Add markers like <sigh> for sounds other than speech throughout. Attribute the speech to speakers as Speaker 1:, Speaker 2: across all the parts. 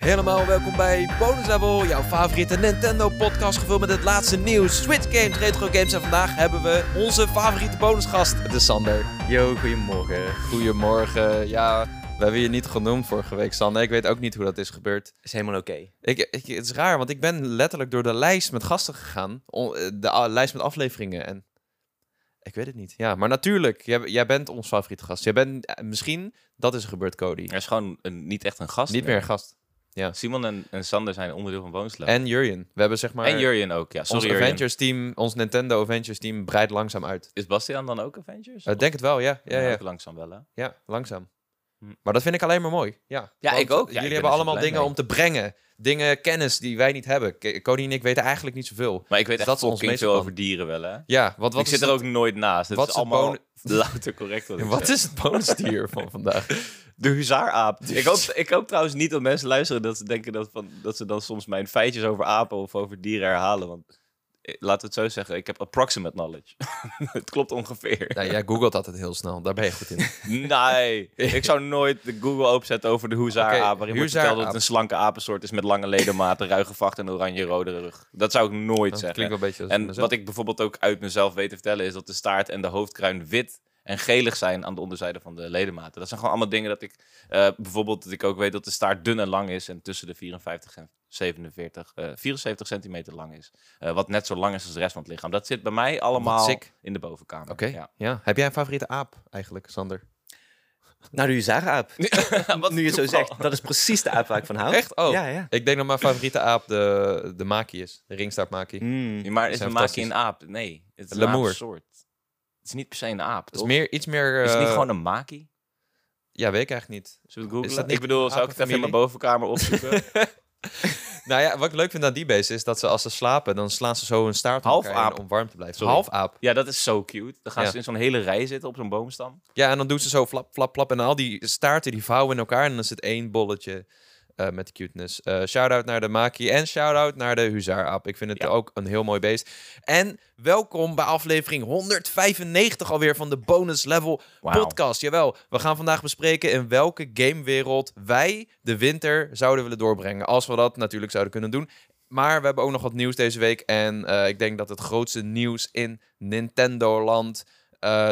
Speaker 1: Helemaal welkom bij Bonus Level, jouw favoriete Nintendo podcast gevuld met het laatste nieuws, Switch games, retro games en vandaag hebben we onze favoriete bonusgast, het is Sander.
Speaker 2: Yo, goedemorgen.
Speaker 1: Goedemorgen, ja, we hebben je niet genoemd vorige week Sander, ik weet ook niet hoe dat is gebeurd.
Speaker 2: Is helemaal oké.
Speaker 1: Ik, ik, het is raar, want ik ben letterlijk door de lijst met gasten gegaan, eh, de lijst met afleveringen en ik weet het niet. Ja, maar natuurlijk, jij, jij bent ons favoriete gast. Jij bent, eh, misschien, dat is er gebeurd Cody,
Speaker 3: Er is gewoon een, niet echt een gast
Speaker 1: niet meer een gast.
Speaker 3: Simon en, en Sander zijn onderdeel van Woonsloop.
Speaker 1: En Jurjen, we hebben zeg maar...
Speaker 3: en Jurjen ook, ja.
Speaker 1: Ons
Speaker 3: Jurjen.
Speaker 1: Avengers team, ons Nintendo Avengers team breidt langzaam uit.
Speaker 3: Is Bastiaan dan ook Avengers?
Speaker 1: Ik denk het wel, ja. Ja, ja,
Speaker 3: Ook langzaam wel, hè?
Speaker 1: ja langzaam.
Speaker 3: Hm.
Speaker 1: Maar dat vind ik alleen maar mooi. Ja,
Speaker 3: Ja,
Speaker 1: Want
Speaker 3: ik ook. Ja, ik
Speaker 1: jullie
Speaker 3: ben
Speaker 1: hebben allemaal dingen
Speaker 3: mee.
Speaker 1: om te brengen. Dingen, kennis die wij niet hebben. Cody en ik weten eigenlijk niet zoveel.
Speaker 3: Maar ik weet
Speaker 1: Dus
Speaker 3: echt
Speaker 1: dat ons
Speaker 3: veel over dieren wel, hè?
Speaker 1: Ja, wat, wat
Speaker 3: ik zit er ook nooit naast. Het
Speaker 1: wat
Speaker 3: is allemaal <laughs> louter correct wat
Speaker 1: is het bonusdier van vandaag? <laughs>
Speaker 3: De huzaaraap. Ik hoop, ik hoop trouwens niet dat mensen luisteren dat ze denken dat, van, dat ze dan soms mijn feitjes over apen of over dieren herhalen. Want laten we het zo zeggen, ik heb approximate knowledge. <laughs> het klopt ongeveer.
Speaker 1: Nou, jij googelt altijd heel snel. Daar ben je goed in.
Speaker 3: Nee, <laughs> ik zou nooit de Google openzetten over de huzaaraap.
Speaker 1: Oké,
Speaker 3: waarin wordt verteld dat het een slanke apensoort is met lange ledematen, ruige vacht en oranje-rode rug. Dat zou ik nooit
Speaker 1: Dat
Speaker 3: zeggen.
Speaker 1: klinkt wel een beetje
Speaker 3: En
Speaker 1: mezelf.
Speaker 3: wat ik bijvoorbeeld ook uit mezelf weet te vertellen is dat de staart en de hoofdkruin wit en gelig zijn aan de onderzijde van de ledematen. Dat zijn gewoon allemaal dingen dat ik... eh, bijvoorbeeld dat ik ook weet dat de staart dun en lang is en tussen de 54 en 47, eh 74 centimeter lang is. Eh, wat net zo lang is als de rest van het lichaam. Dat zit bij mij allemaal in de bovenkamer.
Speaker 1: Oké,
Speaker 3: Ja.
Speaker 1: ja. Heb jij een favoriete aap eigenlijk, Sander? <laughs>
Speaker 2: Nou, de Huzara-aap. <laughs>
Speaker 3: Wat
Speaker 2: nu je zo zegt. Dat is precies de aap waar ik van hou.
Speaker 1: Echt? Oh.
Speaker 2: Ja, ja.
Speaker 1: Ik denk dat mijn favoriete aap de, de maki is. De ringstaartmaki.
Speaker 2: Mm.
Speaker 3: Ja, maar is een
Speaker 1: fantastisch.
Speaker 3: een aap? Nee, het is een aapsoort. Het is niet per se een aap.
Speaker 1: Het is meer, iets meer...
Speaker 3: Is het niet
Speaker 1: eh,
Speaker 3: gewoon een maki?
Speaker 1: Ja, weet ik eigenlijk niet.
Speaker 3: Zullen we het
Speaker 1: Is dat niet
Speaker 3: Ik bedoel, zou ik het even in mijn bovenkamer opzoeken? <laughs>
Speaker 1: Nou ja, wat ik leuk vind aan die beesten is dat ze als ze slapen, dan slaan ze zo hun staart om
Speaker 3: Half aap.
Speaker 1: om warm te blijven.
Speaker 3: Sorry.
Speaker 1: Half aap.
Speaker 3: ja, dat is zo cute. Dan gaan
Speaker 1: Ja.
Speaker 3: ze in zo'n hele rij zitten op zo'n boomstam.
Speaker 1: Ja, en dan doen ze zo flap, flap, flap. En al die staarten die vouwen in elkaar. En dan is het één bolletje eh, met cuteness. Eh shout-out naar de Maki en shout-out naar de Huzaaraap. Ik vind het
Speaker 3: Ja.
Speaker 1: ook een heel mooi beest. En welkom bij aflevering 195 alweer van de Bonus Level podcast. Jawel, we gaan vandaag bespreken in welke gamewereld wij de winter zouden willen doorbrengen. Als we dat natuurlijk zouden kunnen doen. Maar we hebben ook nog wat nieuws deze week. En eh, ik denk dat het grootste nieuws in Nintendo-land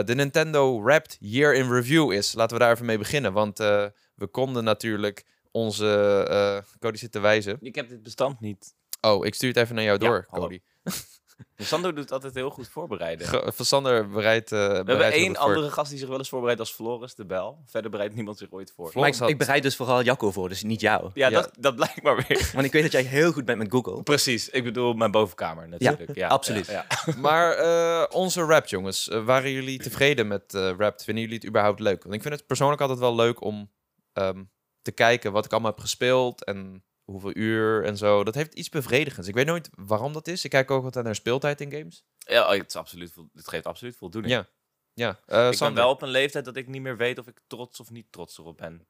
Speaker 1: de Nintendo Wrapped Year in Review is. Laten we daar even mee beginnen. Want we konden natuurlijk onze eh Cody zit te wijzen.
Speaker 3: Ik heb dit bestand niet.
Speaker 1: Oh, ik stuur het even naar jou
Speaker 3: Ja,
Speaker 1: door,
Speaker 3: hallo.
Speaker 1: Cody. <laughs>
Speaker 3: Sander doet altijd heel goed voorbereiden.
Speaker 1: Ge- Van Sander bereidt. eh
Speaker 3: we hebben één
Speaker 1: voor.
Speaker 3: andere gast die zich wel eens voorbereidt als Floris de Bel. Verder bereidt niemand zich ooit voor.
Speaker 2: Ik,
Speaker 1: had-
Speaker 2: ik bereid dus vooral Jacco voor, dus niet jou.
Speaker 3: Ja,
Speaker 1: Ja.
Speaker 3: Dat, dat blijkt maar weer.
Speaker 2: Want ik weet dat jij heel goed bent met Google. <laughs>
Speaker 3: Precies. Ik bedoel mijn bovenkamer natuurlijk. Ja,
Speaker 2: absoluut.
Speaker 3: Ja, ja. <laughs>
Speaker 1: Maar eh, onze rap, jongens. waren jullie tevreden met eh rap? Vinden jullie het überhaupt leuk? Want ik vind het persoonlijk altijd wel leuk om ehm, te kijken wat ik allemaal heb gespeeld en hoeveel uur en zo. Dat heeft iets bevredigends. Ik weet nooit waarom dat is. Ik kijk ook altijd naar speeltijd in games.
Speaker 3: Ja, het, is absoluut, het geeft absoluut voldoening.
Speaker 1: Ja. Ja, eh,
Speaker 3: Ik ben
Speaker 1: Sander.
Speaker 3: wel op een leeftijd dat ik niet meer weet of ik trots of niet trots erop ben.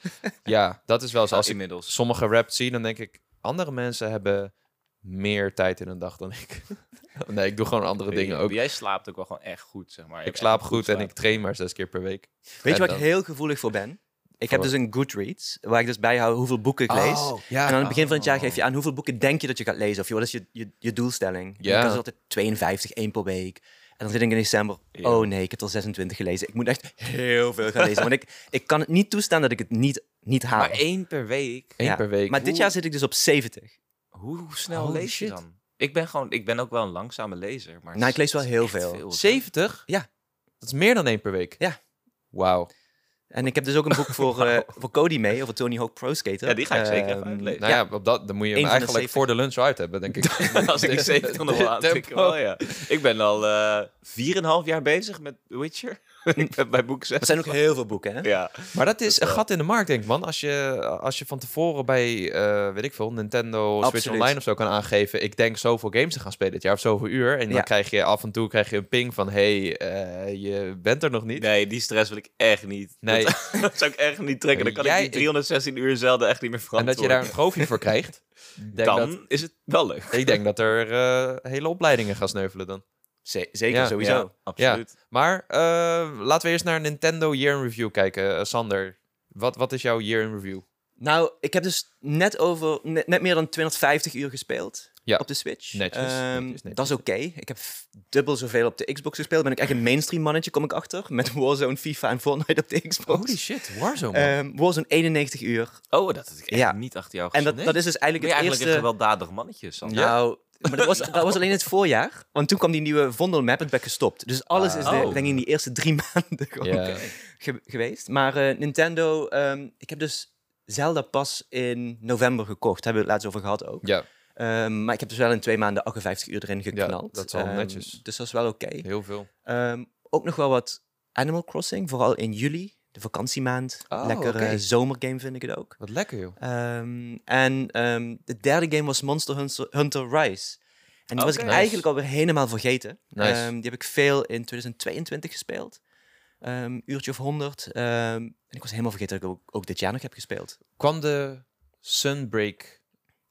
Speaker 3: <laughs>
Speaker 1: Ja, dat is wel zo. Als
Speaker 3: inmiddels.
Speaker 1: sommige rap zie, dan denk ik... Andere mensen hebben meer tijd in een dag dan ik. <laughs> nee, ik doe gewoon andere dingen ook.
Speaker 3: Jij slaapt ook wel gewoon echt goed, zeg maar. Je
Speaker 1: Ik slaap goed en ik train maar zes keer per week.
Speaker 2: Weet je waar ik heel gevoelig voor ben? Ik heb dus een Goodreads, waar ik dus bijhoud hoeveel boeken ik lees.
Speaker 1: Oh, ja.
Speaker 2: En aan het begin van het jaar geef je aan hoeveel boeken denk je dat je gaat lezen. Of je, wat is je, je, je doelstelling.
Speaker 1: Ja.
Speaker 2: En Dat is altijd 52, één per week. En dan zit ik in december, oh nee, ik heb er 26 gelezen. Ik moet echt heel veel gaan lezen. Want ik, ik kan het niet toestaan dat ik het niet, niet haal.
Speaker 3: Maar één per week?
Speaker 1: Eén
Speaker 2: Ja.
Speaker 1: per week.
Speaker 2: Maar dit jaar zit ik dus op 70.
Speaker 3: Hoe, hoe snel
Speaker 1: Holy
Speaker 3: lees je
Speaker 1: shit.
Speaker 3: dan? Ik ben gewoon, ik ben ook wel een langzame lezer. Maar
Speaker 2: Nou, ik lees wel heel veel.
Speaker 3: hoor.
Speaker 1: 70?
Speaker 2: Ja.
Speaker 1: Dat is meer dan één per week.
Speaker 2: Ja.
Speaker 1: Wauw.
Speaker 2: En ik heb dus ook een boek voor, <laughs> eh, voor Cody mee, over Tony Hawk Pro Skater.
Speaker 3: Ja, die ga ik zeker even uitlezen.
Speaker 1: Nou ja, op dat, dan moet je hem eigenlijk
Speaker 2: 70.
Speaker 1: voor de lunch uit hebben, denk ik. <laughs>
Speaker 3: Als ik 70 nog wel wel ja. Ik ben al eh 4,5 jaar bezig met The Witcher. <laughs> ik ben bij boek 6.
Speaker 2: Er zijn ook heel veel boeken, hè?
Speaker 3: Ja.
Speaker 1: Maar dat is
Speaker 3: Dat
Speaker 1: een
Speaker 3: wel.
Speaker 1: gat in de markt, denk ik, man. Als je, als je van tevoren bij, eh, weet ik veel, Nintendo Switch
Speaker 2: Absoluut.
Speaker 1: Online of zo kan aangeven... ik denk zoveel games te gaan spelen dit jaar of zoveel uur. En dan
Speaker 2: Ja.
Speaker 1: krijg je af en toe krijg je een ping van... hey, eh, je bent er nog niet.
Speaker 3: Nee, die stress wil ik echt niet.
Speaker 1: Nee.
Speaker 3: Dat, <laughs> dat zou ik echt niet trekken. Dan kan
Speaker 1: Jij-
Speaker 3: ik die 316 uur zelden echt niet meer
Speaker 1: en
Speaker 3: verantwoorden.
Speaker 1: dat je daar een trofee voor krijgt. <laughs> Denk
Speaker 3: Dan
Speaker 1: dat,
Speaker 3: is het wel leuk.
Speaker 1: ik denk dat er eh, hele opleidingen gaan sneuvelen dan.
Speaker 2: Ze- zeker,
Speaker 1: Ja,
Speaker 2: sowieso.
Speaker 3: Ja, absoluut.
Speaker 1: Maar eh, laten we eerst naar Nintendo Year in Review kijken. Eh, Sander, wat, wat is jouw Year in Review?
Speaker 2: Nou, ik heb dus net over, net, net meer dan 250 uur gespeeld
Speaker 1: Ja.
Speaker 2: op de Switch.
Speaker 1: Netjes,
Speaker 2: Ehm,
Speaker 1: netjes, netjes.
Speaker 2: Dat is oké. Ik heb dubbel zoveel op de Xbox gespeeld. Ben ik echt een mainstream mannetje, kom ik achter. Met <laughs> Warzone, FIFA en Fortnite op de Xbox.
Speaker 1: Holy shit, Warzone.
Speaker 2: Ehm, Warzone 91 uur.
Speaker 3: Oh, dat had ik echt
Speaker 2: Ja.
Speaker 3: niet achter jou
Speaker 2: En dat,
Speaker 3: gezien.
Speaker 2: dat is dus
Speaker 3: Ben je
Speaker 2: eigenlijk het
Speaker 3: eigenlijk een
Speaker 2: eerste...
Speaker 3: gewelddadig mannetje, Sam.
Speaker 2: Nou, maar dat was, <laughs> dat was alleen het voorjaar. Want toen kwam die nieuwe Vondel-map, het werd gestopt. Dus alles is de,
Speaker 3: Oh.
Speaker 2: denk ik in die eerste drie <laughs> maanden gewoon
Speaker 1: Ja.
Speaker 2: ge- geweest. Maar eh, Nintendo, ehm, ik heb dus Zelda pas in november gekocht. Hebben we het laatst over gehad ook.
Speaker 1: Ja,
Speaker 2: Ehm, maar ik heb dus wel in twee maanden 58 uur erin geknald.
Speaker 1: dat is wel
Speaker 2: Ehm,
Speaker 1: netjes.
Speaker 2: Dus dat is wel oké.
Speaker 1: heel veel.
Speaker 2: Ehm, ook nog wel wat Animal Crossing, vooral in juli. De vakantiemaand.
Speaker 1: Oh,
Speaker 2: Lekker
Speaker 1: oké.
Speaker 2: eh, zomergame vind ik het ook.
Speaker 1: Wat lekker, joh.
Speaker 2: Ehm, en ehm, de derde game was Monster Hunter, Hunter Rise. En die was ik
Speaker 1: Nice.
Speaker 2: eigenlijk alweer helemaal vergeten.
Speaker 1: Nice.
Speaker 2: Ehm, die heb ik veel in 2022 gespeeld. Ehm uurtje of 100. Ehm, en ik was helemaal vergeten dat ik ook, ook dit jaar nog heb gespeeld.
Speaker 1: Kwam de Sunbreak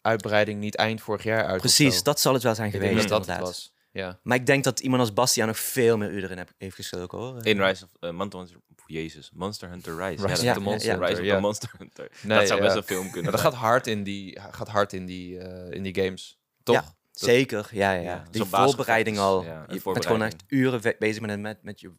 Speaker 1: uitbreiding niet eind vorig jaar uit?
Speaker 2: Precies, dat zal het wel zijn
Speaker 1: Ik
Speaker 2: geweest.
Speaker 1: denk dat dat het
Speaker 2: inderdaad.
Speaker 1: was. Ja.
Speaker 2: Maar ik denk dat iemand als Bastiaan nog veel meer uren erin heeft gestoken hoor.
Speaker 3: In Rise of uh, Monster Hunter... Jezus, Monster Hunter Rise.
Speaker 1: Rise
Speaker 3: ja,
Speaker 2: ja,
Speaker 1: Monster
Speaker 2: ja.
Speaker 3: Rise
Speaker 1: Hunter,
Speaker 3: of
Speaker 1: ja.
Speaker 3: the Monster Hunter.
Speaker 1: Nee,
Speaker 3: dat zou
Speaker 1: ja.
Speaker 3: best een film kunnen
Speaker 1: Maar dat gaat hard in die, gaat hard in die, eh, in die games. Toch?
Speaker 2: Ja, Zeker, ja, ja.
Speaker 3: Ja.
Speaker 2: Die voorbereiding al.
Speaker 3: ja,
Speaker 2: je bent gewoon echt uren bezig met, met, met je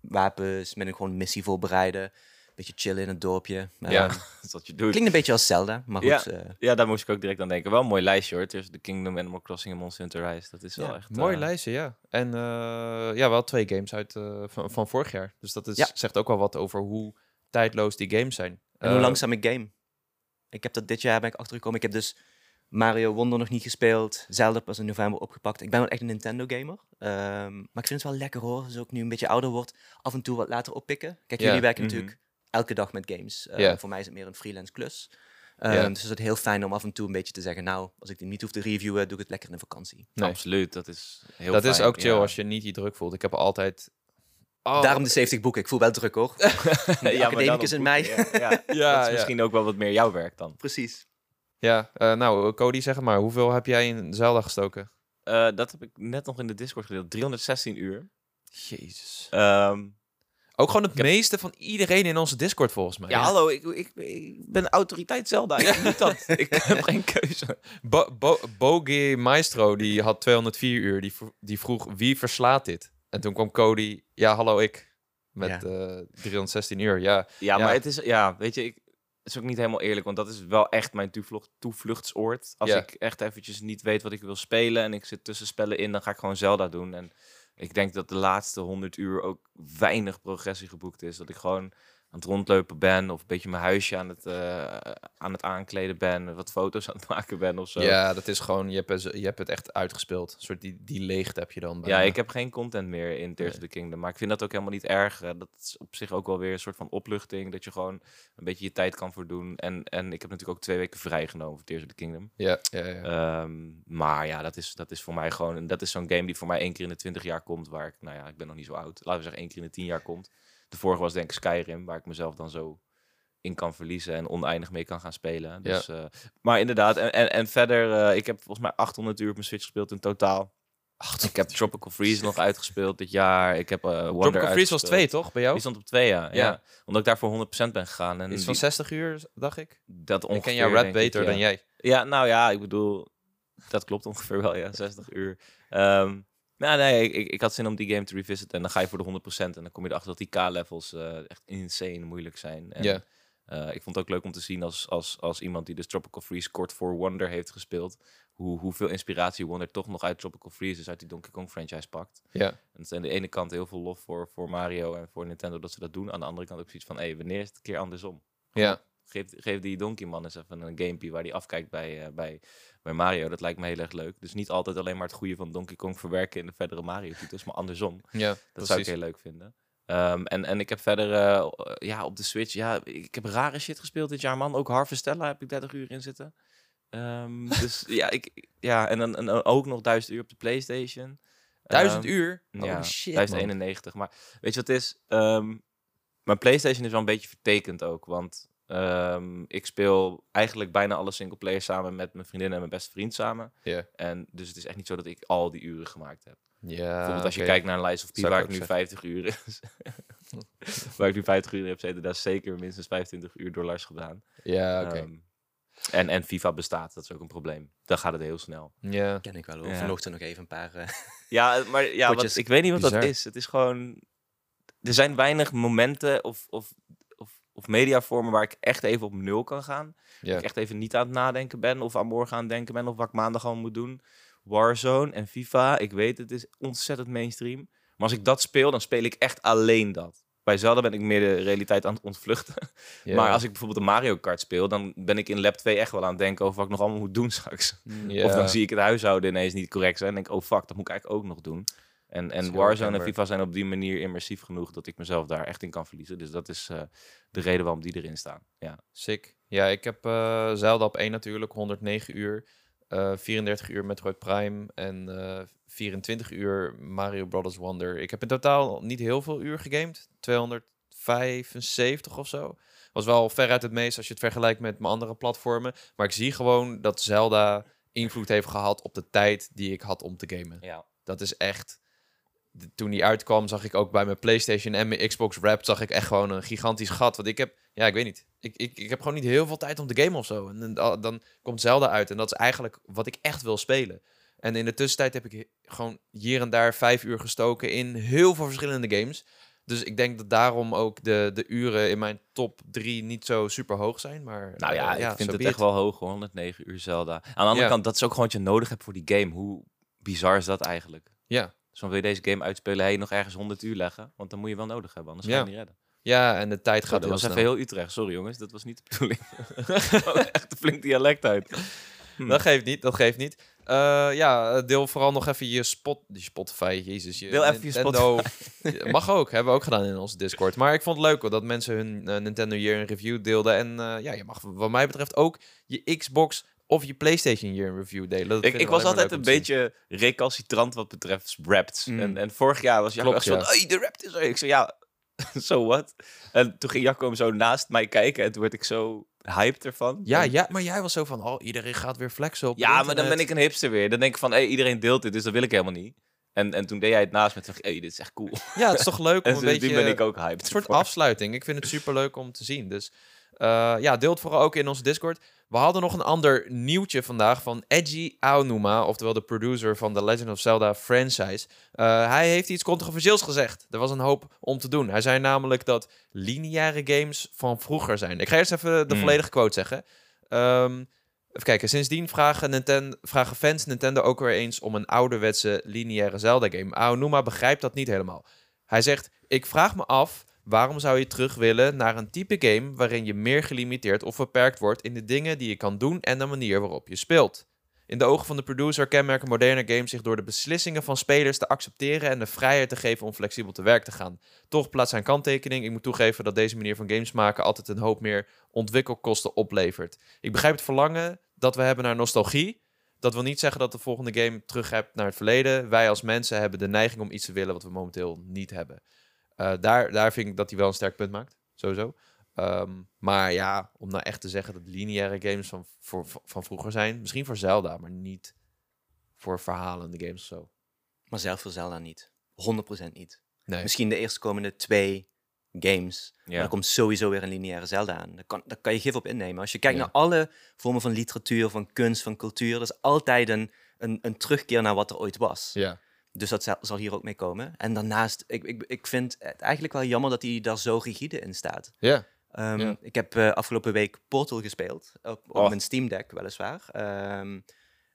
Speaker 2: wapens, met een gewoon missie voorbereiden. Beetje chillen in het dorpje.
Speaker 1: Ja.
Speaker 2: Ehm, <laughs>
Speaker 3: Dat is wat je doet.
Speaker 2: klinkt een beetje als Zelda, maar
Speaker 3: Ja.
Speaker 2: goed. eh,
Speaker 3: Ja, daar moest ik ook direct aan denken. Wel een mooi lijstje hoor. Tussen The Kingdom, Animal Crossing en Monster Hunter Rise. Dat is wel
Speaker 2: Ja,
Speaker 3: echt...
Speaker 1: Mooi
Speaker 3: eh,
Speaker 1: lijstje, ja. En eh, ja, wel twee games uit eh, van, van vorig jaar. Dus dat is,
Speaker 2: Ja.
Speaker 1: zegt ook wel wat over hoe tijdloos die games zijn.
Speaker 2: En hoe langzaam ik game. Ik heb dat dit jaar ben ik achtergekomen. Ik heb dus Mario Wonder nog niet gespeeld. Zelda pas in november opgepakt. Ik ben wel echt een Nintendo gamer. Ehm, maar ik vind het wel lekker hoor. Dus ook nu een beetje ouder wordt. Af en toe wat later oppikken. Kijk,
Speaker 1: Ja.
Speaker 2: jullie werken
Speaker 3: Mhm.
Speaker 2: natuurlijk elke dag met games. Eh. Voor mij is het meer een freelance klus. Ehm. Dus het is heel fijn om af en toe een beetje te zeggen... Nou, als ik die niet hoef te reviewen, doe ik het lekker in de vakantie.
Speaker 1: Nee.
Speaker 3: Absoluut, dat is heel
Speaker 1: dat is ook chill
Speaker 3: ja.
Speaker 1: als je niet die druk voelt. Ik heb altijd... Oh,
Speaker 2: Daarom de 70 boeken. Ik voel wel druk hoor. <laughs>
Speaker 3: ja, maar dan
Speaker 2: academicus in mij.
Speaker 3: Ja, ja.
Speaker 1: Ja, <laughs>
Speaker 3: dat is
Speaker 1: ja.
Speaker 3: misschien ook wel wat meer jouw werk dan.
Speaker 2: Precies.
Speaker 1: Ja, eh, nou, Cody, zeg maar. Hoeveel heb jij in Zelda gestoken?
Speaker 3: Eh, dat heb ik net nog in de Discord gedeeld. 316 uur.
Speaker 1: Jezus.
Speaker 3: Ehm,
Speaker 1: Ook gewoon het meeste van iedereen in onze Discord, volgens mij.
Speaker 3: ja, hallo, ik, ik, ik ben autoriteit Zelda. Ik moet dat. <laughs> Ik heb geen keuze.
Speaker 1: Bo Bo Maestro, die had 204 uur. Die, die vroeg, wie verslaat dit? En toen kwam Cody, ja, hallo, ik. Met
Speaker 2: Ja.
Speaker 1: eh 316 uur, ja.
Speaker 3: Ja, maar het is, ja, weet je, ik, het is ook niet helemaal eerlijk, want dat is wel echt mijn toevlucht, toevluchtsoord. Als ik echt eventjes niet weet wat ik wil spelen en ik zit tussen spellen in, dan ga ik gewoon Zelda doen. En ik denk dat de laatste 100 uur ook weinig progressie geboekt is. Dat ik gewoon aan het rondlopen ben of een beetje mijn huisje aan het, eh, aan het aankleden ben, wat foto's aan het maken ben of zo.
Speaker 1: Ja, dat is gewoon, je hebt, het- je hebt het echt uitgespeeld. Een soort die, die leegte heb je dan.
Speaker 3: Ja, ik heb geen content meer in Tears of the Kingdom. Maar ik vind dat ook helemaal niet erg. Dat is op zich ook wel weer een soort van opluchting. Dat je gewoon een beetje je tijd kan voordoen. En, en ik heb natuurlijk ook twee weken vrijgenomen voor Tears of the Kingdom.
Speaker 1: Ja, ja, ja.
Speaker 3: Ehm, maar ja, dat is, dat is voor mij gewoon... Dat is zo'n game die voor mij één keer in de twintig jaar komt. Waar ik, nou ja, ik ben nog niet zo oud. Laten we zeggen één keer in de tien jaar komt. De vorige was denk ik Skyrim. Waar ik mezelf dan zo in kan verliezen en oneindig mee kan gaan spelen. Dus, eh, maar inderdaad, en, en, en verder, eh, ik heb volgens mij 800 uur op mijn Switch gespeeld in totaal. Ik heb Tropical Freeze nog uitgespeeld dit jaar. Ik heb Wonder
Speaker 1: Tropical Freeze was twee, toch, bij jou?
Speaker 3: Die stond op twee, ja. ja.
Speaker 1: Ja.
Speaker 3: Omdat ik daar voor 100% ben gegaan. En
Speaker 1: Iets van
Speaker 3: die-
Speaker 1: 60 uur, dacht ik.
Speaker 3: dat
Speaker 1: Ik
Speaker 3: ongeveer,
Speaker 1: ken jouw rap
Speaker 3: ik,
Speaker 1: beter
Speaker 3: ja.
Speaker 1: dan jij.
Speaker 3: Ja, nou ja, ik bedoel, dat klopt ongeveer wel, ja, 60 uur. Ehm nou, nee, ik, ik, had zin om die game te revisiten en dan ga je voor de 100% en dan kom je erachter dat die K-levels eh, echt insane moeilijk zijn. En, eh, ik vond het ook leuk om te zien als, als, als iemand die dus Tropical Freeze kort voor Wonder heeft gespeeld, hoe, hoeveel inspiratie Wonder toch nog uit Tropical Freeze, dus uit die Donkey Kong franchise pakt.
Speaker 1: Ja.
Speaker 3: En het is aan de ene kant heel veel lof voor, voor Mario en voor Nintendo dat ze dat doen. Aan de andere kant ook zoiets van, hé, wanneer is het een keer andersom?
Speaker 1: Ja.
Speaker 3: Geef, geef die Donkey Man eens even een gamepje waar die afkijkt bij, eh, bij, bij Mario. Dat lijkt me heel erg leuk. Dus niet altijd alleen maar het goede van Donkey Kong verwerken in de verdere Mario-titels, maar andersom. <laughs>
Speaker 1: Ja,
Speaker 3: Dat
Speaker 1: precies.
Speaker 3: zou ik heel leuk vinden. Ehm, en, en ik heb verder eh, ja, op de Switch, ja, ik heb rare shit gespeeld dit jaar, man. Ook Harvestella heb ik 30 uur in zitten. Ehm, <laughs> dus ja, ik, ja en, dan en ook nog 1000 uur op de PlayStation.
Speaker 1: Duizend
Speaker 3: Ehm,
Speaker 1: uur?
Speaker 3: ja,
Speaker 1: Holy shit, man.
Speaker 3: 1091. Maar weet je wat het is? Mijn PlayStation is wel een beetje vertekend ook. Want ehm, ik speel eigenlijk bijna alle singleplayer samen met mijn vriendin en mijn beste vriend samen.
Speaker 1: Ja.
Speaker 3: En dus het is echt niet zo dat ik al die uren gemaakt heb.
Speaker 1: Ja,
Speaker 3: Bijvoorbeeld als je
Speaker 1: oké.
Speaker 3: kijkt naar een lijst of P <laughs> waar ik nu
Speaker 1: zeggen.
Speaker 3: 50 uur is. waar ik nu 50 uur heb zitten, daar is zeker minstens 25 uur door Lars gedaan.
Speaker 1: Ja, oké.
Speaker 3: Ehm, en, en FIFA bestaat, dat is ook een probleem. Dan gaat het heel snel.
Speaker 1: ja.
Speaker 2: Ken ik wel hoor.
Speaker 3: Ja.
Speaker 2: Vanochtend nog even een paar... eh, <laughs>
Speaker 3: Ja, maar ja, wat, ik weet niet wat dat is. Het is gewoon... Er zijn weinig momenten of, of, of, mediavormen waar ik echt even op nul kan gaan. ik echt even niet aan het nadenken ben of aan morgen aan het denken ben of wat ik maandag al moet doen. Warzone en FIFA, ik weet het is ontzettend mainstream. Maar als ik dat speel, dan speel ik echt alleen dat. Bij Zelda ben ik meer de realiteit aan het ontvluchten. <laughs> Maar als ik bijvoorbeeld een Mario Kart speel, dan ben ik in Lab 2 echt wel aan het denken over wat ik nog allemaal moet doen <laughs> straks. Of dan zie ik het huishouden ineens niet correct zijn en denk ik, oh fuck, dat moet ik eigenlijk ook nog doen. En, en Warzone en. FIFA zijn op die manier immersief genoeg dat ik mezelf daar echt in kan verliezen. Dus dat is eh, de reden waarom die erin staan. Ja.
Speaker 1: Sick. Ja, ik heb eh Zelda op 1 natuurlijk, 109 uur. eh 34 uur Metroid Prime en eh 24 uur Mario Brothers Wonder. Ik heb in totaal niet heel veel uur gegamed. 275 of zo. Was wel veruit het meest als je het vergelijkt met mijn andere platformen. Maar ik zie gewoon dat Zelda invloed heeft gehad op de tijd die ik had om te gamen.
Speaker 3: ja.
Speaker 1: Dat is echt. De- Toen die uitkwam, zag ik ook bij mijn PlayStation en mijn Xbox Wrapped, zag ik echt gewoon een gigantisch gat. Want ik heb, ja, ik weet niet. Ik, ik, ik heb gewoon niet heel veel tijd om te gamen of zo. En, dan- dan komt Zelda uit. En dat is eigenlijk wat ik echt wil spelen. En in de tussentijd heb ik gewoon hier en daar vijf uur gestoken in heel veel verschillende games. Dus ik denk dat daarom ook de, de uren in mijn top drie niet zo super hoog zijn. Maar
Speaker 3: Nou ja,
Speaker 1: eh,
Speaker 3: ik vind het echt wel hoog, hoor, 109 uur Zelda. Aan de andere
Speaker 1: Ja.
Speaker 3: kant, dat is ook gewoon wat je nodig hebt voor die game. Hoe bizar is dat eigenlijk?
Speaker 1: Ja.
Speaker 3: Dus dan wil je deze game uitspelen, hey, nog ergens 100 uur leggen. Want dan moet je wel nodig hebben, anders ga je niet redden.
Speaker 1: ja, en de tijd
Speaker 3: Zo,
Speaker 1: gaat
Speaker 3: dat
Speaker 1: heel
Speaker 3: was
Speaker 1: snel.
Speaker 3: even heel Utrecht. Sorry jongens, dat was niet de bedoeling. <laughs> echt een flink dialect uit. Hm. <laughs>
Speaker 1: Dat geeft niet, dat geeft niet. Eh, ja, deel vooral nog even je spot, die Spotify, jezus. Je
Speaker 3: Deel even je
Speaker 1: Nintendo- <laughs> Ja, Mag ook, hebben we ook gedaan in onze Discord. Maar ik vond het leuk hoor, dat mensen hun eh, Nintendo Year in Review deelden. En eh, ja, je mag wat mij betreft ook je Xbox of je PlayStation Year in Review delen. Dat
Speaker 3: Ik, was altijd een beetje recalcitrant wat betreft Wrapped.
Speaker 2: Mm.
Speaker 3: En, en vorig jaar was Jacco
Speaker 1: Klopt,
Speaker 3: echt zo van, de Wrapped is er. Ik zei, ja, <laughs> so what? En toen ging Jacco hem zo naast mij kijken en toen werd ik zo hyped ervan.
Speaker 1: Ja,
Speaker 3: En-
Speaker 1: ja, maar jij was zo van, oh, iedereen gaat weer flexen op
Speaker 3: Ja, maar dan ben ik een hipster weer. Dan denk ik van, hey, iedereen deelt dit, dus dat wil ik helemaal niet. En, en toen deed jij het naast me en dacht ik, hey, dit is echt cool.
Speaker 1: Ja, het is toch leuk <laughs> om
Speaker 3: En
Speaker 1: een beetje...
Speaker 3: ben ik ook hyped.
Speaker 1: Een soort
Speaker 3: ervoor.
Speaker 1: afsluiting. Ik vind het super leuk om te zien. Dus ja, deel het vooral ook in onze Discord. We hadden nog een ander nieuwtje vandaag van Edgy Aonuma, oftewel de producer van de Legend of Zelda franchise. Eh, hij heeft iets controversieels gezegd. Er was een hoop om te doen. Hij zei namelijk dat lineaire games van vroeger zijn. Ik ga eerst even de
Speaker 3: Hmm.
Speaker 1: volledige quote zeggen. Ehm, even kijken. Sindsdien vragen, vragen fans Nintendo ook weer eens om een ouderwetse lineaire Zelda-game. Aonuma begrijpt dat niet helemaal. Hij zegt: Ik vraag me af. Waarom zou je terug willen naar een type game waarin je meer gelimiteerd of beperkt wordt in de dingen die je kan doen en de manier waarop je speelt? In de ogen van de producer kenmerken moderne games zich door de beslissingen van spelers te accepteren en de vrijheid te geven om flexibel te werk te gaan. Toch plaatst zijn kanttekening. Ik moet toegeven dat deze manier van games maken altijd een hoop meer ontwikkelkosten oplevert. Ik begrijp het verlangen dat we hebben naar nostalgie. Dat wil niet zeggen dat de volgende game terug hebt naar het verleden. Wij als mensen hebben de neiging om iets te willen wat we momenteel niet hebben. Eh, daar, daar vind ik dat hij wel een sterk punt maakt, sowieso. Ehm, maar ja, om nou echt te zeggen dat lineaire games van, voor, van vroeger zijn, misschien voor Zelda, maar niet voor verhalende games of zo.
Speaker 2: Maar zelf voor Zelda niet. 100% niet.
Speaker 1: Nee.
Speaker 2: Misschien de eerstkomende twee games. Maar er komt sowieso weer een lineaire Zelda aan. Daar kan, daar kan je gif op innemen. Als je kijkt
Speaker 1: Ja.
Speaker 2: naar alle vormen van literatuur, van kunst, van cultuur, dat is altijd een, een, een terugkeer naar wat er ooit was.
Speaker 1: Ja.
Speaker 2: Dus dat zal, hier ook mee komen. En daarnaast, ik, ik, ik vind het eigenlijk wel jammer dat hij daar zo rigide in staat.
Speaker 1: Ja.
Speaker 2: Ehm. Ik heb eh, afgelopen week Portal gespeeld, op, op
Speaker 3: Oh.
Speaker 2: mijn Steam Deck weliswaar. Ehm,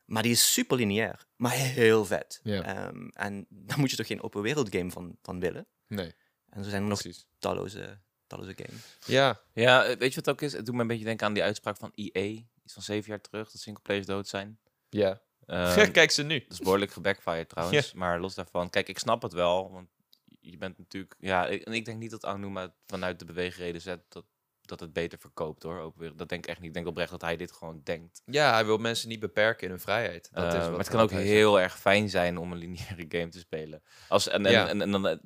Speaker 2: maar die is super lineair, maar heel vet.
Speaker 1: Ja.
Speaker 2: Ehm, en daar moet je toch geen open wereld game van, van willen?
Speaker 1: Nee,
Speaker 2: En zo zijn er nog
Speaker 1: precies.
Speaker 2: talloze, talloze games.
Speaker 1: Ja,
Speaker 3: Ja, eh, weet je wat het ook is? Het doet me een beetje denken aan die uitspraak van EA. Iets van zeven jaar terug, dat singleplayers dood zijn.
Speaker 1: ja.
Speaker 3: Ehm, <laughs>
Speaker 1: Kijk ze nu.
Speaker 3: Dat is behoorlijk gebackfired trouwens. Maar los daarvan, kijk, ik snap het wel. Want je bent natuurlijk. Ja, ik, en ik denk niet dat Aonuma het vanuit de beweegreden zet dat, dat het beter verkoopt hoor. Open wereld. Dat denk ik echt niet. Ik denk oprecht dat hij dit gewoon denkt.
Speaker 1: Ja, hij wil mensen niet beperken in hun vrijheid. Dat
Speaker 3: Eh,
Speaker 1: is wat
Speaker 3: maar het kan ook heel erg fijn zijn om een lineaire <laughs> game te spelen. Als, en, en,
Speaker 1: Ja.
Speaker 3: en, en dan eh,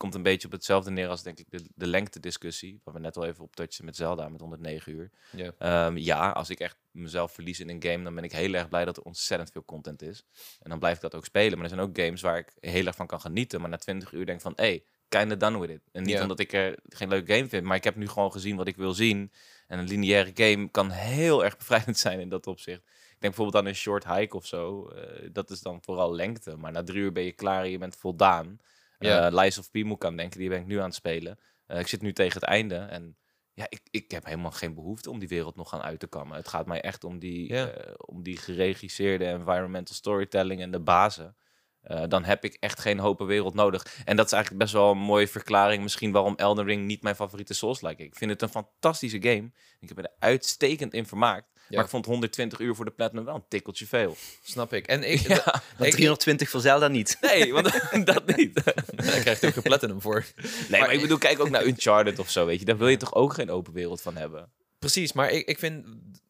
Speaker 3: komt een beetje op hetzelfde neer als denk ik de, de lengte-discussie. Waar we net al even op touchen met Zelda met 109 uur.
Speaker 1: Ja.
Speaker 3: Ehm, ja, als ik echt mezelf verlies in een game, dan ben ik heel erg blij dat er ontzettend veel content is. En dan blijf ik dat ook spelen. Maar er zijn ook games waar ik heel erg van kan genieten. Maar na 20 uur denk van, hé, hey, kinda done with it. En niet omdat ik er geen leuke game vind, maar ik heb nu gewoon gezien wat ik wil zien. En een lineaire game kan heel erg bevrijdend <laughs> zijn in dat opzicht. Ik denk bijvoorbeeld aan een short hike of zo. eh, dat is dan vooral lengte. Maar na drie uur ben je klaar en je bent voldaan.
Speaker 1: Ja.
Speaker 3: Eh, Lies of P moet ik aan denken, die ben ik nu aan het spelen. Eh, ik zit nu tegen het einde en ja, ik, ik heb helemaal geen behoefte om die wereld nog gaan uit te kammen. Het gaat mij echt om die,
Speaker 1: Ja.
Speaker 3: eh, om die geregisseerde environmental storytelling en de bazen. Dan heb ik echt geen open wereld nodig. En dat is eigenlijk best wel een mooie verklaring misschien waarom Elden Ring niet mijn favoriete Souls-like is. Ik vind het een fantastische game. Ik heb er uitstekend in vermaakt. Maar ik vond 120 uur voor de Platinum wel een tikkeltje veel.
Speaker 1: Snap ik. En ik, <laughs>
Speaker 3: Ja.
Speaker 2: Maar
Speaker 1: ik-
Speaker 2: 320 voor Zelda niet. <laughs>
Speaker 3: Nee, want <laughs> dat niet.
Speaker 1: daar krijg je ook een platinum voor.
Speaker 3: Nee, maar ik bedoel, kijk ook naar Uncharted of zo, weet je. Daar wil je toch ook geen open wereld van hebben?
Speaker 1: Precies, maar ik, ik vind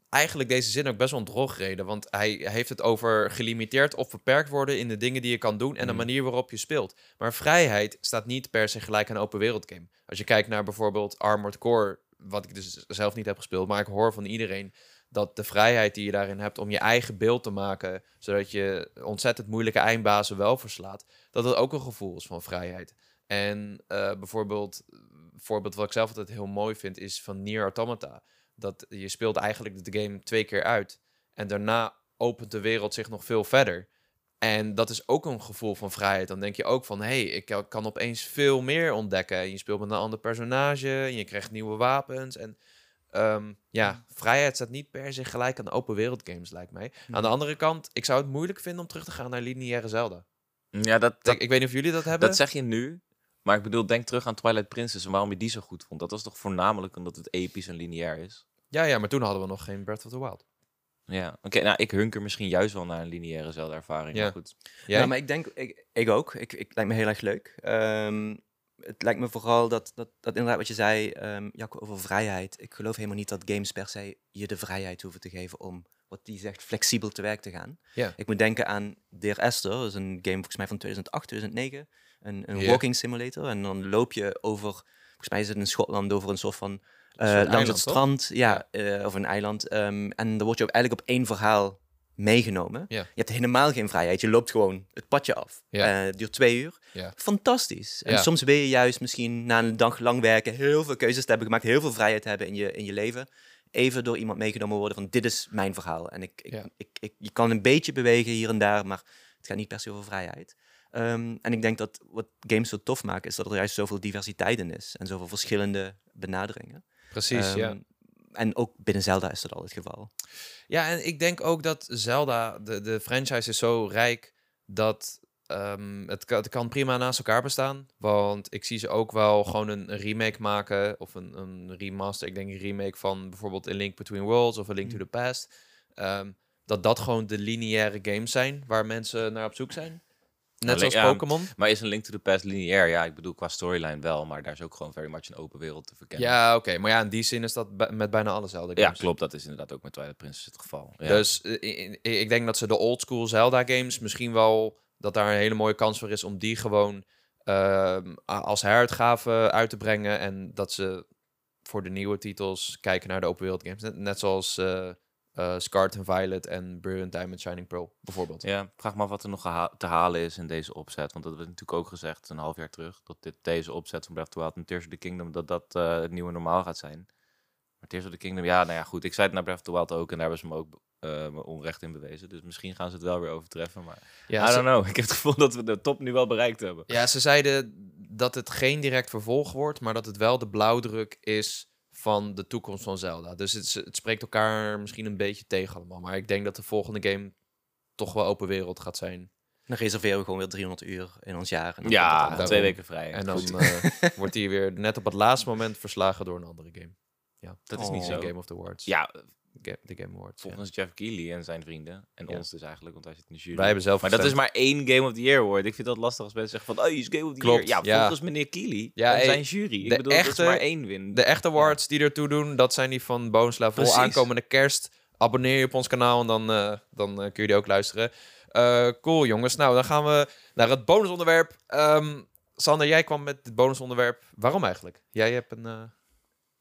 Speaker 1: eigenlijk deze zin ook best wel een drogreden. Want hij heeft het over gelimiteerd of beperkt worden in de dingen die je kan doen en de
Speaker 3: Mm.
Speaker 1: manier waarop je speelt. Maar vrijheid staat niet per se gelijk aan een open wereld game. Als je kijkt naar bijvoorbeeld Armored Core, wat ik dus zelf niet heb gespeeld, maar ik hoor van iedereen dat de vrijheid die je daarin hebt om je eigen beeld te maken, zodat je ontzettend moeilijke eindbazen wel verslaat, dat het ook een gevoel is van vrijheid. En eh, bijvoorbeeld, voorbeeld wat ik zelf altijd heel mooi vind, is van Nier Automata. Dat je speelt eigenlijk de game twee keer uit. En daarna opent de wereld zich nog veel verder. En dat is ook een gevoel van vrijheid. Dan denk je ook van, hé, hey, ik kan- opeens veel meer ontdekken. En je speelt met een ander personage, en je krijgt nieuwe wapens. En ehm, ja, vrijheid staat niet per se gelijk aan open wereld games, lijkt mij. Aan de andere kant, ik zou het moeilijk vinden om terug te gaan naar lineaire Zelda.
Speaker 3: Ja, dat, dat,
Speaker 1: ik, ik weet niet of jullie dat hebben.
Speaker 3: dat zeg je nu. Maar ik bedoel, denk terug aan Twilight Princess en waarom je die zo goed vond. Dat was toch voornamelijk omdat het episch en lineair is?
Speaker 1: Ja, ja, maar toen hadden we nog geen Breath of the Wild.
Speaker 3: Ja, oké. nou, ik hunker misschien juist wel naar een lineaire Zelda-ervaring.
Speaker 1: Ja.
Speaker 3: Maar goed.
Speaker 2: Ja, maar ik denk, ik, ik ook. Ik, ik lijkt me heel erg leuk. Ehm, het lijkt me vooral dat, dat, dat inderdaad wat je zei, ehm Jacco, over vrijheid. Ik geloof helemaal niet dat games per se je de vrijheid hoeven te geven om, wat die zegt, flexibel te werk te gaan. Ik moet denken aan Dear Esther, dat is een game volgens mij van 2008, 2009. Een, een walking simulator. En dan loop je over, volgens mij is het in Schotland, over een soort van eh, langs
Speaker 1: eiland,
Speaker 2: het
Speaker 1: toch?
Speaker 2: strand, ja, eh, of een eiland. ehm, en dan word je ook eigenlijk op één verhaal meegenomen.
Speaker 1: Ja.
Speaker 2: Je hebt helemaal geen vrijheid. Je loopt gewoon het padje af.
Speaker 1: Ja.
Speaker 2: Eh, het duurt twee uur.
Speaker 1: Ja.
Speaker 2: Fantastisch. En soms wil je juist misschien na een dag lang werken heel veel keuzes te hebben gemaakt, heel veel vrijheid hebben in je, in je leven. Even door iemand meegenomen worden van dit is mijn verhaal. En ik, ik,
Speaker 1: Ja.
Speaker 2: ik, ik, je kan een beetje bewegen hier en daar, maar het gaat niet per se over vrijheid. Ehm, en ik denk dat wat games zo tof maken, is dat er juist zoveel diversiteit in is. En zoveel verschillende benaderingen.
Speaker 1: Precies, ja.
Speaker 2: En ook binnen Zelda is dat al het geval.
Speaker 1: Ja, en ik denk ook dat Zelda, de, de franchise is zo rijk dat ehm, het, kan, het kan prima naast elkaar bestaan. Want ik zie ze ook wel gewoon een, remake maken of een, een remaster. Ik denk een remake van bijvoorbeeld A Link Between Worlds of A Link to the Past. Ehm, dat dat gewoon de lineaire games zijn waar mensen naar op zoek zijn. Net
Speaker 3: Ja,
Speaker 1: zoals
Speaker 3: ja,
Speaker 1: Pokémon.
Speaker 3: Maar is een Link to the Past lineair? Ja, ik bedoel qua storyline wel, maar daar is ook gewoon very much een open wereld te verkennen.
Speaker 1: Ja, oké. Maar ja, in die zin is dat met bijna alle Zelda games.
Speaker 3: Ja, klopt. Dat is inderdaad ook met Twilight Princess het geval. Ja.
Speaker 1: Dus eh, ik denk dat ze de oldschool Zelda games misschien wel dat daar een hele mooie kans voor is om die gewoon a- als heruitgave uit te brengen en dat ze voor de nieuwe titels kijken naar de open wereld games. Net, net zoals eh eh, Scarlet and Violet en Brilliant Diamond Shining Pearl bijvoorbeeld.
Speaker 3: Ja, vraag me af wat er nog te halen is in deze opzet. Want dat werd natuurlijk ook gezegd een half jaar terug. Dat dit, deze opzet van Breath of the Wild en Tears of the Kingdom, dat dat eh, het nieuwe normaal gaat zijn. Maar Tears of the Kingdom, ja, nou ja, goed. Ik zei het naar Breath of the Wild ook en daar hebben ze me ook me onrecht in bewezen. Dus misschien gaan ze het wel weer overtreffen. Maar
Speaker 1: Ja,
Speaker 3: I don't know. <laughs> Ik heb het gevoel dat we de top nu wel bereikt hebben.
Speaker 1: ja, ze zeiden dat het geen direct vervolg wordt, maar dat het wel de blauwdruk is van de toekomst van Zelda. Dus het, het spreekt elkaar misschien een beetje tegen allemaal. Maar ik denk dat de volgende game toch wel open wereld gaat zijn.
Speaker 2: Dan reserveren we gewoon weer 300 uur in ons jaar. En dan
Speaker 3: Ja,
Speaker 1: daarom.
Speaker 3: twee weken vrij.
Speaker 1: En dan eh, <laughs> wordt hij weer net op het laatste moment verslagen door een andere game. Ja,
Speaker 3: Dat is niet
Speaker 2: Oh.
Speaker 3: zo.
Speaker 1: De Game of the Awards.
Speaker 3: Ja,
Speaker 1: de Game Awards. ja.
Speaker 3: volgens Jeff Keighley en zijn vrienden. En
Speaker 1: Ja.
Speaker 3: ons dus eigenlijk, want wij zitten in de jury.
Speaker 1: Wij hebben zelf
Speaker 3: Maar dat is maar één Game of the Year award. Ik vind dat lastig als mensen zeggen van, oh, je is Game of the
Speaker 1: Klopt,
Speaker 3: Year. Ja,
Speaker 1: ja.
Speaker 3: volgens meneer Keighley
Speaker 1: Ja,
Speaker 3: en
Speaker 1: hey,
Speaker 3: zijn jury. Ik
Speaker 1: de
Speaker 3: bedoel, dat
Speaker 1: echte-
Speaker 3: is maar één win.
Speaker 1: De echte awards die ertoe doen, dat zijn die van bonus level.
Speaker 3: Precies.
Speaker 1: Aankomende kerst. Abonneer je op ons kanaal en dan, eh, dan eh, kun je die ook luisteren. Eh, cool jongens. Nou, dan gaan we naar het bonusonderwerp. Ehm Sander, jij kwam met het bonusonderwerp. Waarom eigenlijk? Jij hebt een... eh,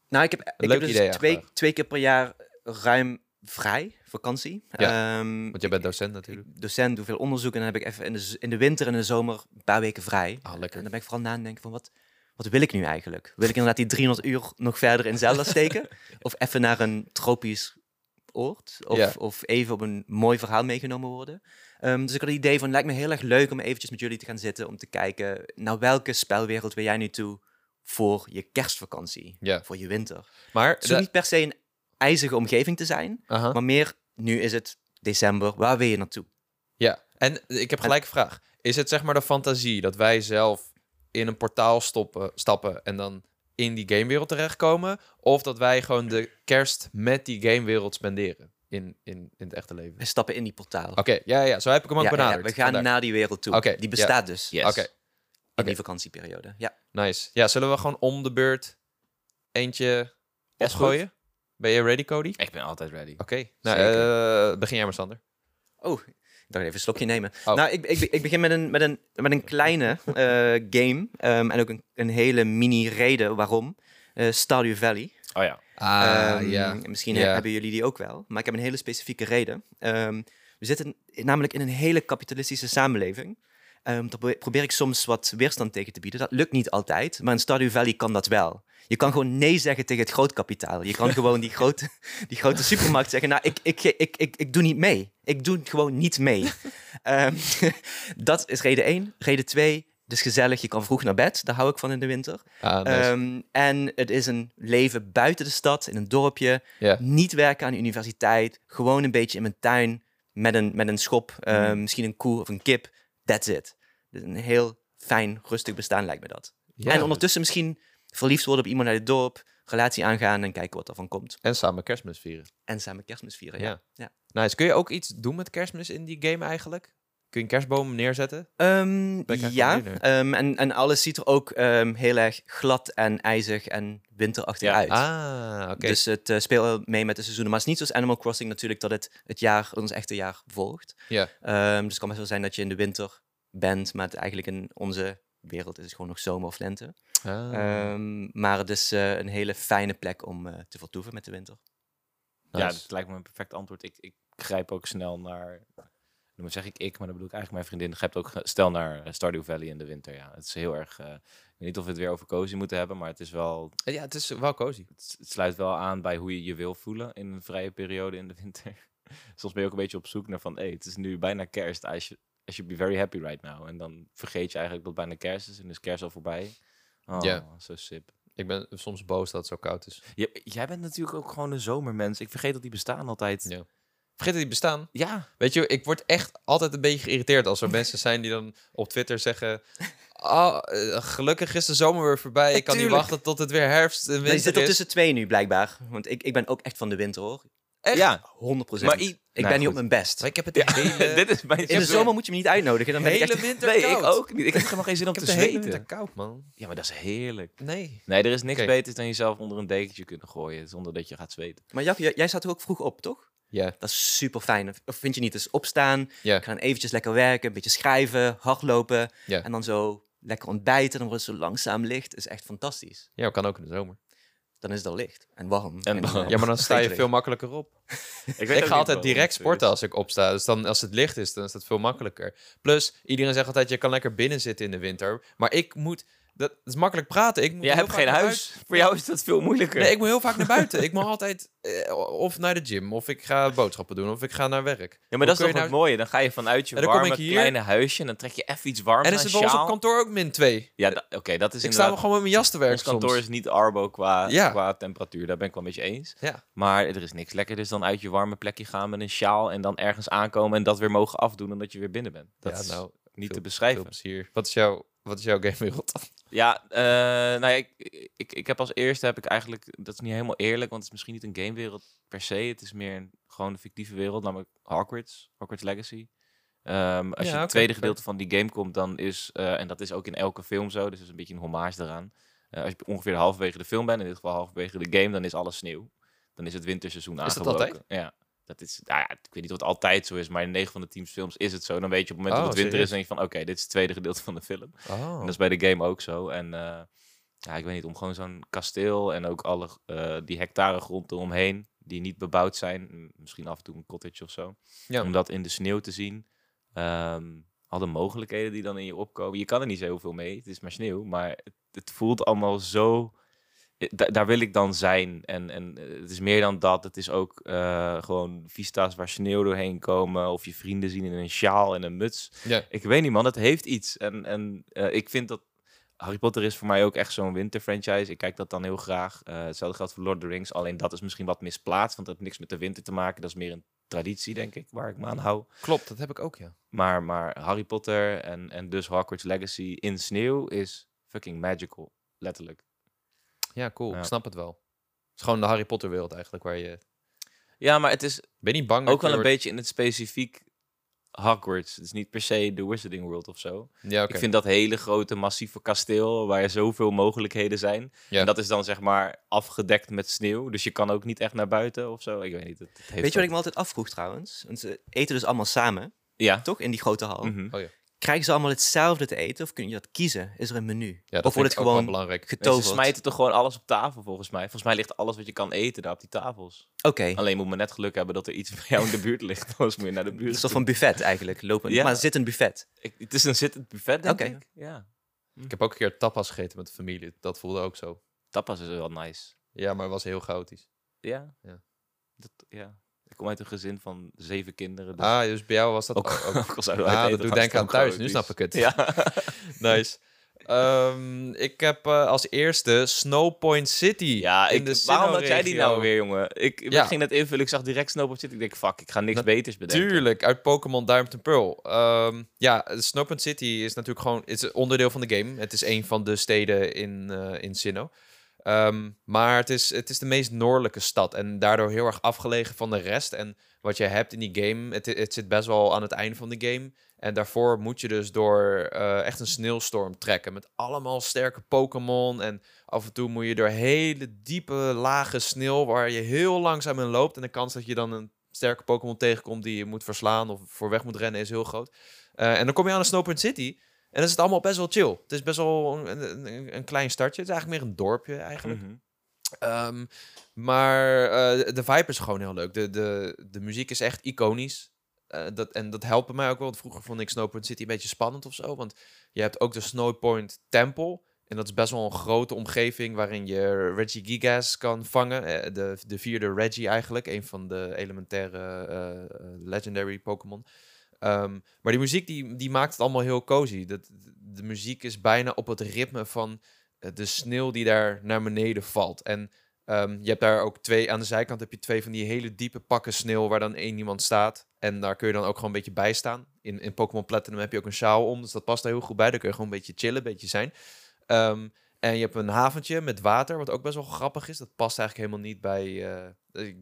Speaker 2: Nou, ik heb, ik
Speaker 1: leuk
Speaker 2: heb dus
Speaker 1: idee
Speaker 2: twee, twee keer per jaar ruim vrij, vakantie.
Speaker 1: Ja,
Speaker 2: Ehm,
Speaker 1: want jij bent docent natuurlijk.
Speaker 2: docent, doe veel onderzoek en dan heb ik even in de, in de winter en in de zomer een paar weken vrij.
Speaker 1: Ah, lekker.
Speaker 2: En dan ben ik vooral na aan denken van wat, wat wil ik nu eigenlijk? Wil ik inderdaad die 300 uur nog verder in Zelda steken? <laughs> Of even naar een tropisch oord? Of,
Speaker 1: Ja.
Speaker 2: of even op een mooi verhaal meegenomen worden? Ehm, dus ik had het idee van, het lijkt me heel erg leuk om eventjes met jullie te gaan zitten... om te kijken, naar welke spelwereld wil jij nu toe voor je kerstvakantie?
Speaker 1: Ja.
Speaker 2: Voor je winter?
Speaker 1: Maar,
Speaker 2: hoeft niet per se een ijzige omgeving te zijn...
Speaker 1: Aha.
Speaker 2: maar meer, nu is het december, waar wil je naartoe?
Speaker 1: Ja, en ik heb gelijk een vraag. Is het zeg maar de fantasie dat wij zelf in een portaal stoppen, stappen en dan in die gamewereld terechtkomen? Of dat wij gewoon de kerst met die gamewereld spenderen in, in, in het echte leven?
Speaker 2: We stappen in die portaal.
Speaker 1: Oké, ja, ja, zo heb ik hem ook
Speaker 2: Ja,
Speaker 1: benaderd.
Speaker 2: we gaan naar die wereld toe.
Speaker 1: Oké,
Speaker 2: die
Speaker 1: ja.
Speaker 2: bestaat dus
Speaker 3: Yes.
Speaker 1: Oké,
Speaker 2: in die vakantieperiode. Ja.
Speaker 1: nice. Ja, zullen we gewoon om de beurt eentje opgooien? Ben je ready, Cody?
Speaker 3: Ik ben altijd ready.
Speaker 1: Oké, nou, eh, begin jij maar, Sander.
Speaker 2: Oh, ik dacht even een slokje nemen.
Speaker 1: Oh.
Speaker 2: Nou, ik, ik, ik begin met een, met een, met een kleine eh, game. ehm, en ook een, een hele mini-reden waarom. Eh Stardew Valley.
Speaker 3: Oh ja.
Speaker 2: Ehm, Misschien
Speaker 1: Ja.
Speaker 2: hebben jullie die ook wel. Maar ik heb een hele specifieke reden. Ehm, we zitten namelijk in een hele kapitalistische samenleving. Ehm daar probeer- ik soms wat weerstand tegen te bieden. Dat lukt niet altijd, maar in Stardew Valley kan dat wel. Je kan gewoon nee zeggen tegen het grootkapitaal. Je kan <laughs> gewoon die grote, die grote supermarkt zeggen... nou, ik, ik, ik, ik, ik doe niet mee. Ik doe gewoon niet mee. <laughs> Ehm, <laughs> dat is reden één. Reden twee, het is gezellig. Je kan vroeg naar bed. Daar hou ik van in de winter.
Speaker 1: Ah, nice.
Speaker 2: Ehm, en het is een leven buiten de stad, in een dorpje. Niet werken aan de universiteit. Gewoon een beetje in mijn tuin met een, met een schop.
Speaker 1: Mhm.
Speaker 2: Misschien een koe of een kip. That's it. Dus een heel fijn, rustig bestaan lijkt me dat.
Speaker 1: Ja,
Speaker 2: en ondertussen misschien verliefd worden op iemand uit het dorp. Relatie aangaan en kijken wat ervan komt.
Speaker 1: en samen kerstmis vieren.
Speaker 2: En samen kerstmis vieren.
Speaker 1: Ja.
Speaker 2: Ja. ja.
Speaker 1: Nice. Kun je ook iets doen met kerstmis in die game eigenlijk? Kun je een kerstboom neerzetten?
Speaker 2: Ehm, ja, ehm, en, en alles ziet er ook ehm, heel erg glad en ijzig en winterachtig
Speaker 3: Ja.
Speaker 2: uit.
Speaker 1: Ah, oké.
Speaker 2: Dus het uh, speelt mee met de seizoenen. Maar het is niet zoals Animal Crossing natuurlijk dat het het jaar, ons echte jaar volgt.
Speaker 1: Ja.
Speaker 2: Ehm, dus het kan best wel zijn dat je in de winter bent, maar het eigenlijk in onze wereld is het gewoon nog zomer of lente.
Speaker 1: Ah,
Speaker 2: Ehm, maar het is eh, een hele fijne plek om eh, te vertoeven met de winter.
Speaker 3: Ja, dat weet me een perfect antwoord. Ik, ik grijp ook snel naar... Dan zeg ik ik, maar dan bedoel ik eigenlijk mijn vriendin. Grijpt ook stel naar eh, Stardew Valley in de winter. Ja, het is heel erg... eh, ik weet niet of we het weer over cozy moeten hebben, maar het is wel...
Speaker 1: Ja, het is wel cozy.
Speaker 3: Het, het sluit wel aan bij hoe je je wil voelen in een vrije periode in de winter. <laughs> Soms ben je ook een beetje op zoek naar van... Hey, het is nu bijna kerst. I should, I should be very happy right now. En dan vergeet je eigenlijk dat het bijna kerst is. En is kerst al voorbij. Oh, zo sip.
Speaker 1: Ik ben soms boos dat het zo koud is.
Speaker 3: Je- jij bent natuurlijk ook gewoon een zomermens. Ik vergeet dat die bestaan altijd.
Speaker 1: Ja. Vergeet dat die bestaan.
Speaker 3: Ja,
Speaker 1: Weet je, ik word echt altijd een beetje geïrriteerd als er mensen zijn die dan op Twitter zeggen... <laughs> Oh, eh, gelukkig is de zomer weer voorbij. Ik kan niet wachten tot het weer herfst en
Speaker 2: Maar je
Speaker 1: winter
Speaker 2: zit er tussen twee nu blijkbaar. Want ik, ik ben ook echt van de winter hoor.
Speaker 1: Echt?
Speaker 3: ja.
Speaker 2: 100%.
Speaker 3: Maar
Speaker 2: ik
Speaker 3: Nou,
Speaker 2: ben niet op mijn best.
Speaker 1: Maar ik heb het
Speaker 3: Ja,
Speaker 1: hele, <laughs>
Speaker 3: dit is mijn
Speaker 2: In de zomer moet je me niet uitnodigen. Dan ben ik
Speaker 1: hele
Speaker 2: echt...
Speaker 1: winter
Speaker 3: Nee,
Speaker 1: koud.
Speaker 3: ik ook niet. Ik heb helemaal geen zin om
Speaker 1: Ik
Speaker 3: te
Speaker 1: heb de hele winter
Speaker 3: zweten.
Speaker 1: koud, man.
Speaker 3: Ja, maar dat is heerlijk.
Speaker 1: Nee.
Speaker 3: Nee, er is niks
Speaker 1: Oké.
Speaker 3: beters dan jezelf onder een dekentje kunnen gooien zonder dat je gaat zweten.
Speaker 2: Maar Jack, jij jij staat er ook vroeg op, toch?
Speaker 1: Ja.
Speaker 2: Dat is super fijn. Of vind je niet? Dus opstaan,
Speaker 1: Ja.
Speaker 2: gaan eventjes lekker werken, een beetje schrijven, hardlopen.
Speaker 1: Ja.
Speaker 2: En dan zo lekker ontbijten, dan wordt het zo langzaam licht. is echt fantastisch.
Speaker 1: Ja, kan ook in de zomer.
Speaker 2: Dan is het al licht en warm.
Speaker 3: En warm.
Speaker 2: eh,
Speaker 1: Ja, maar dan sta je veel makkelijker op. <laughs>
Speaker 3: Ik,
Speaker 1: Ik ga altijd direct sporten als ik opsta. Dus dan, als het licht is, dan is dat veel makkelijker. Plus, iedereen zegt altijd, je kan lekker binnen zitten in de winter. Maar ik moet... Dat is makkelijk praten. Ik moet
Speaker 3: Jij hebt geen huis. Voor jou is dat veel moeilijker.
Speaker 1: Nee, ik moet heel vaak naar <laughs> buiten. ik moet altijd eh, of naar de gym, of ik ga boodschappen doen, of ik ga naar werk.
Speaker 3: ja, maar
Speaker 1: Hoe
Speaker 3: dat is toch
Speaker 1: je
Speaker 3: het
Speaker 1: nou-
Speaker 3: mooie. Dan ga je vanuit je
Speaker 1: En dan kom
Speaker 3: warme
Speaker 1: ik hier-
Speaker 3: kleine huisje en dan trek je even iets warms
Speaker 1: En is het bij ons op kantoor ook min 2.
Speaker 3: Ja, da- oké, dat is
Speaker 1: Ik sta gewoon met mijn jas te werken
Speaker 3: Ons kantoor
Speaker 1: soms.
Speaker 3: is niet arbo qua,
Speaker 1: Ja.
Speaker 3: qua temperatuur. Daar ben ik wel een beetje eens.
Speaker 1: Ja.
Speaker 3: Maar er is niks lekker. Dus dan uit je warme plekje gaan met een sjaal en dan ergens aankomen en dat weer mogen afdoen omdat je weer binnen bent. Dat
Speaker 1: Ja,
Speaker 3: is
Speaker 1: nou,
Speaker 3: niet
Speaker 1: veel-
Speaker 3: te beschrijven.
Speaker 1: Wat is jouw, wat is jouw gamewereld?
Speaker 3: Ja, eh, nou ja, ik, ik, ik heb als eerste heb ik eigenlijk, dat is niet helemaal eerlijk, want het is misschien niet een gamewereld per se. Het is meer een, gewoon een fictieve wereld, namelijk Hogwarts, Hogwarts Legacy. Ehm, als
Speaker 1: Ja,
Speaker 3: je het tweede gedeelte van die game komt, dan is, eh, en dat is ook in elke film zo, dus dat is een beetje een hommage eraan. Eh, als je ongeveer halverwege de film bent, in dit geval halverwege de game, dan is alles sneeuw. Dan is het winterseizoen
Speaker 1: Is dat
Speaker 3: aangebroken.
Speaker 1: altijd?
Speaker 3: Ja. Dat is, nou ja, ik weet niet of het altijd zo is, maar in 9 van de 10 films is het zo. Dan weet je op het moment
Speaker 1: Oh,
Speaker 3: dat het winter is, denk je van, oké, dit is het tweede gedeelte van de film.
Speaker 1: Oh.
Speaker 3: En dat is bij de game ook zo. En eh, ja, ik weet niet, om gewoon zo'n kasteel en ook alle eh, die hectare grond eromheen, die niet bebouwd zijn, misschien af en toe een cottage of zo,
Speaker 1: Ja.
Speaker 3: om dat in de sneeuw te zien. Ehm, al de mogelijkheden die dan in je opkomen. Je kan er niet zo heel veel mee, het is maar sneeuw, maar het, het voelt allemaal zo... da- daar wil ik dan zijn. En, en eh, het is meer dan dat. Het is ook eh, gewoon vista's waar sneeuw doorheen komen. Of je vrienden zien in een sjaal en een muts.
Speaker 1: Ja.
Speaker 3: Ik weet niet, man. Het heeft iets. En, en eh, ik vind dat Harry Potter is voor mij ook echt zo'n winterfranchise. Ik kijk dat dan heel graag. Eh, hetzelfde geldt voor Lord of the Rings. Alleen dat is misschien wat misplaatst, want dat heeft niks met de winter te maken. Dat is meer een traditie, denk ik, waar ik me aan hou.
Speaker 1: Klopt, dat heb ik ook, ja.
Speaker 3: Maar, maar Harry Potter en, en dus Hogwarts Legacy in sneeuw is fucking magical. Letterlijk.
Speaker 1: Ja, cool.
Speaker 3: Ja.
Speaker 1: Ik snap het wel. Het is gewoon de Harry Potter wereld eigenlijk, waar je...
Speaker 3: Ja, maar het is
Speaker 1: Ben je niet bang dat
Speaker 3: ook wel
Speaker 1: je
Speaker 3: een
Speaker 1: wordt-
Speaker 3: beetje in het specifiek Hogwarts. Het is niet per se de Wizarding World of zo.
Speaker 1: Ja, oké.
Speaker 3: Ik vind dat hele grote, massieve kasteel waar er zoveel mogelijkheden zijn.
Speaker 1: Ja.
Speaker 3: En dat is dan zeg maar afgedekt met sneeuw. Dus je kan ook niet echt naar buiten of zo. Ik weet niet. Het, het heeft
Speaker 2: Weet je wat
Speaker 3: wel-
Speaker 2: ik me altijd afvroeg trouwens? Want ze eten dus allemaal samen,
Speaker 3: Ja.
Speaker 2: toch? In die grote hal.
Speaker 3: Mhm.
Speaker 2: Krijgen ze allemaal hetzelfde te eten of kun je dat kiezen? Is er een menu?
Speaker 1: Ja, dat
Speaker 2: of wordt het
Speaker 1: ook wel
Speaker 2: gewoon
Speaker 1: belangrijk.
Speaker 3: Nee, ze
Speaker 2: getoverd?
Speaker 3: smijten toch gewoon alles op tafel volgens mij. Volgens mij ligt alles wat je kan eten daar op die tafels.
Speaker 2: Oké,
Speaker 3: Alleen moet men net geluk hebben dat er iets bij jou in de buurt ligt. <laughs> Anders moet je naar de
Speaker 2: een
Speaker 3: buurt.
Speaker 2: soort van buffet eigenlijk. Lopen.
Speaker 3: Ja.
Speaker 2: Maar zit een buffet.
Speaker 3: Ik, het is een zittend buffet, denk
Speaker 2: Oké.
Speaker 3: ik. Ja.
Speaker 1: Ik heb ook een keer tapas gegeten met de familie. Dat voelde ook zo.
Speaker 3: Tapas is wel nice.
Speaker 1: Ja, maar het was heel chaotisch.
Speaker 3: Ja.
Speaker 1: Ja.
Speaker 3: Dat, ja. Ik kom uit een gezin van zeven kinderen. Dus
Speaker 1: Ah, dus bij jou was dat
Speaker 3: ook,
Speaker 1: ook... <laughs> Ah, dat
Speaker 3: eten,
Speaker 1: doet denken aan thuis. Nu snap ik het.
Speaker 3: Ja. <laughs>
Speaker 1: nice. Ehm, ik heb eh, als eerste Snowpoint City.
Speaker 3: Ja,
Speaker 1: in
Speaker 3: ik,
Speaker 1: de
Speaker 3: waarom had jij die nou weer, jongen? Ik, ik
Speaker 1: Ja.
Speaker 3: ging net invullen, ik zag direct Snowboard zitten. Ik denk, fuck, ik ga niks beters bedenken.
Speaker 1: Tuurlijk, uit Pokémon Diamond and Pearl. Ehm, ja, Snowpoint City is natuurlijk gewoon het is een onderdeel van de game. Het is een van de steden in, eh in Sinnoh. Ehm, maar het is, het is de meest noordelijke stad en daardoor heel erg afgelegen van de rest. En wat je hebt in die game, het, het zit best wel aan het einde van de game. En daarvoor moet je dus door eh, echt een sneeuwstorm trekken met allemaal sterke Pokémon. En af en toe moet je door hele diepe lage sneeuw waar je heel langzaam in loopt. En de kans dat je dan een sterke Pokémon tegenkomt die je moet verslaan of voor weg moet rennen is heel groot. Eh, en dan kom je aan de Snowpoint City en is het allemaal best wel chill. Het is best wel een, een, een klein startje. Het is eigenlijk meer een dorpje eigenlijk.
Speaker 3: Mhm.
Speaker 1: Ehm, maar eh, de vibe is gewoon heel leuk. De, de, de muziek is echt iconisch. Eh, dat, en dat helpt mij ook wel. Want vroeger vond ik Snowpoint City een beetje spannend of zo. Want je hebt ook de Snowpoint Temple. En dat is best wel een grote omgeving waarin je Regigigas kan vangen. Eh, de, de vierde Reggie eigenlijk. Een van de elementaire legendary Pokémon. Ehm, maar die muziek die, die maakt het allemaal heel cozy. Dat, de muziek is bijna op het ritme van eh, de sneeuw die daar naar beneden valt. En ehm, je hebt daar ook twee, aan de zijkant heb je twee van die hele diepe pakken sneeuw waar dan één iemand staat. En daar kun je dan ook gewoon een beetje bij staan. In, in Pokémon Platinum heb je ook een sjaal om, dus dat past er heel goed bij. Daar kun je gewoon een beetje chillen, een beetje zijn. Ehm, en je hebt een haventje met water, wat ook best wel grappig is. Dat past eigenlijk helemaal niet bij... eh, ik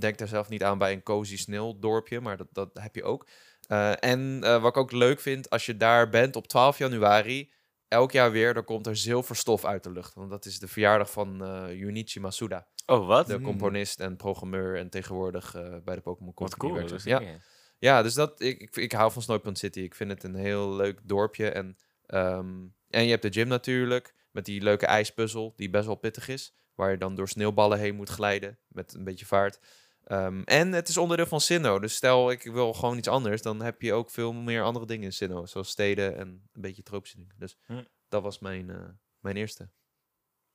Speaker 1: denk daar zelf niet aan bij een cozy sneeuwdorpje, maar dat, dat heb je ook. Eh, en eh, wat ik ook leuk vind, als je daar bent op 12 januari, elk jaar weer, dan komt er zilverstof uit de lucht. Want dat is de verjaardag van eh Junichi Masuda,
Speaker 3: Oh, wat?
Speaker 1: de
Speaker 2: Mm.
Speaker 1: componist en programmeur en tegenwoordig eh, bij de Pokémon
Speaker 3: Wat
Speaker 1: Company
Speaker 3: cool.
Speaker 1: werkt.
Speaker 3: dat
Speaker 1: Ja. Ja, dus dat, ik, ik, ik hou van Snowpoint City. Ik vind het een heel leuk dorpje. En, ehm, en je hebt de gym natuurlijk, met die leuke ijspuzzel, die best wel pittig is. Waar je dan door sneeuwballen heen moet glijden, met een beetje vaart. Ehm, en het is onderdeel van Sinnoh. Dus stel, ik wil gewoon iets anders, dan heb je ook veel meer andere dingen in Sinnoh. Zoals steden en een beetje tropische dingen. Dus
Speaker 3: Hm.
Speaker 1: dat was mijn, eh, mijn eerste.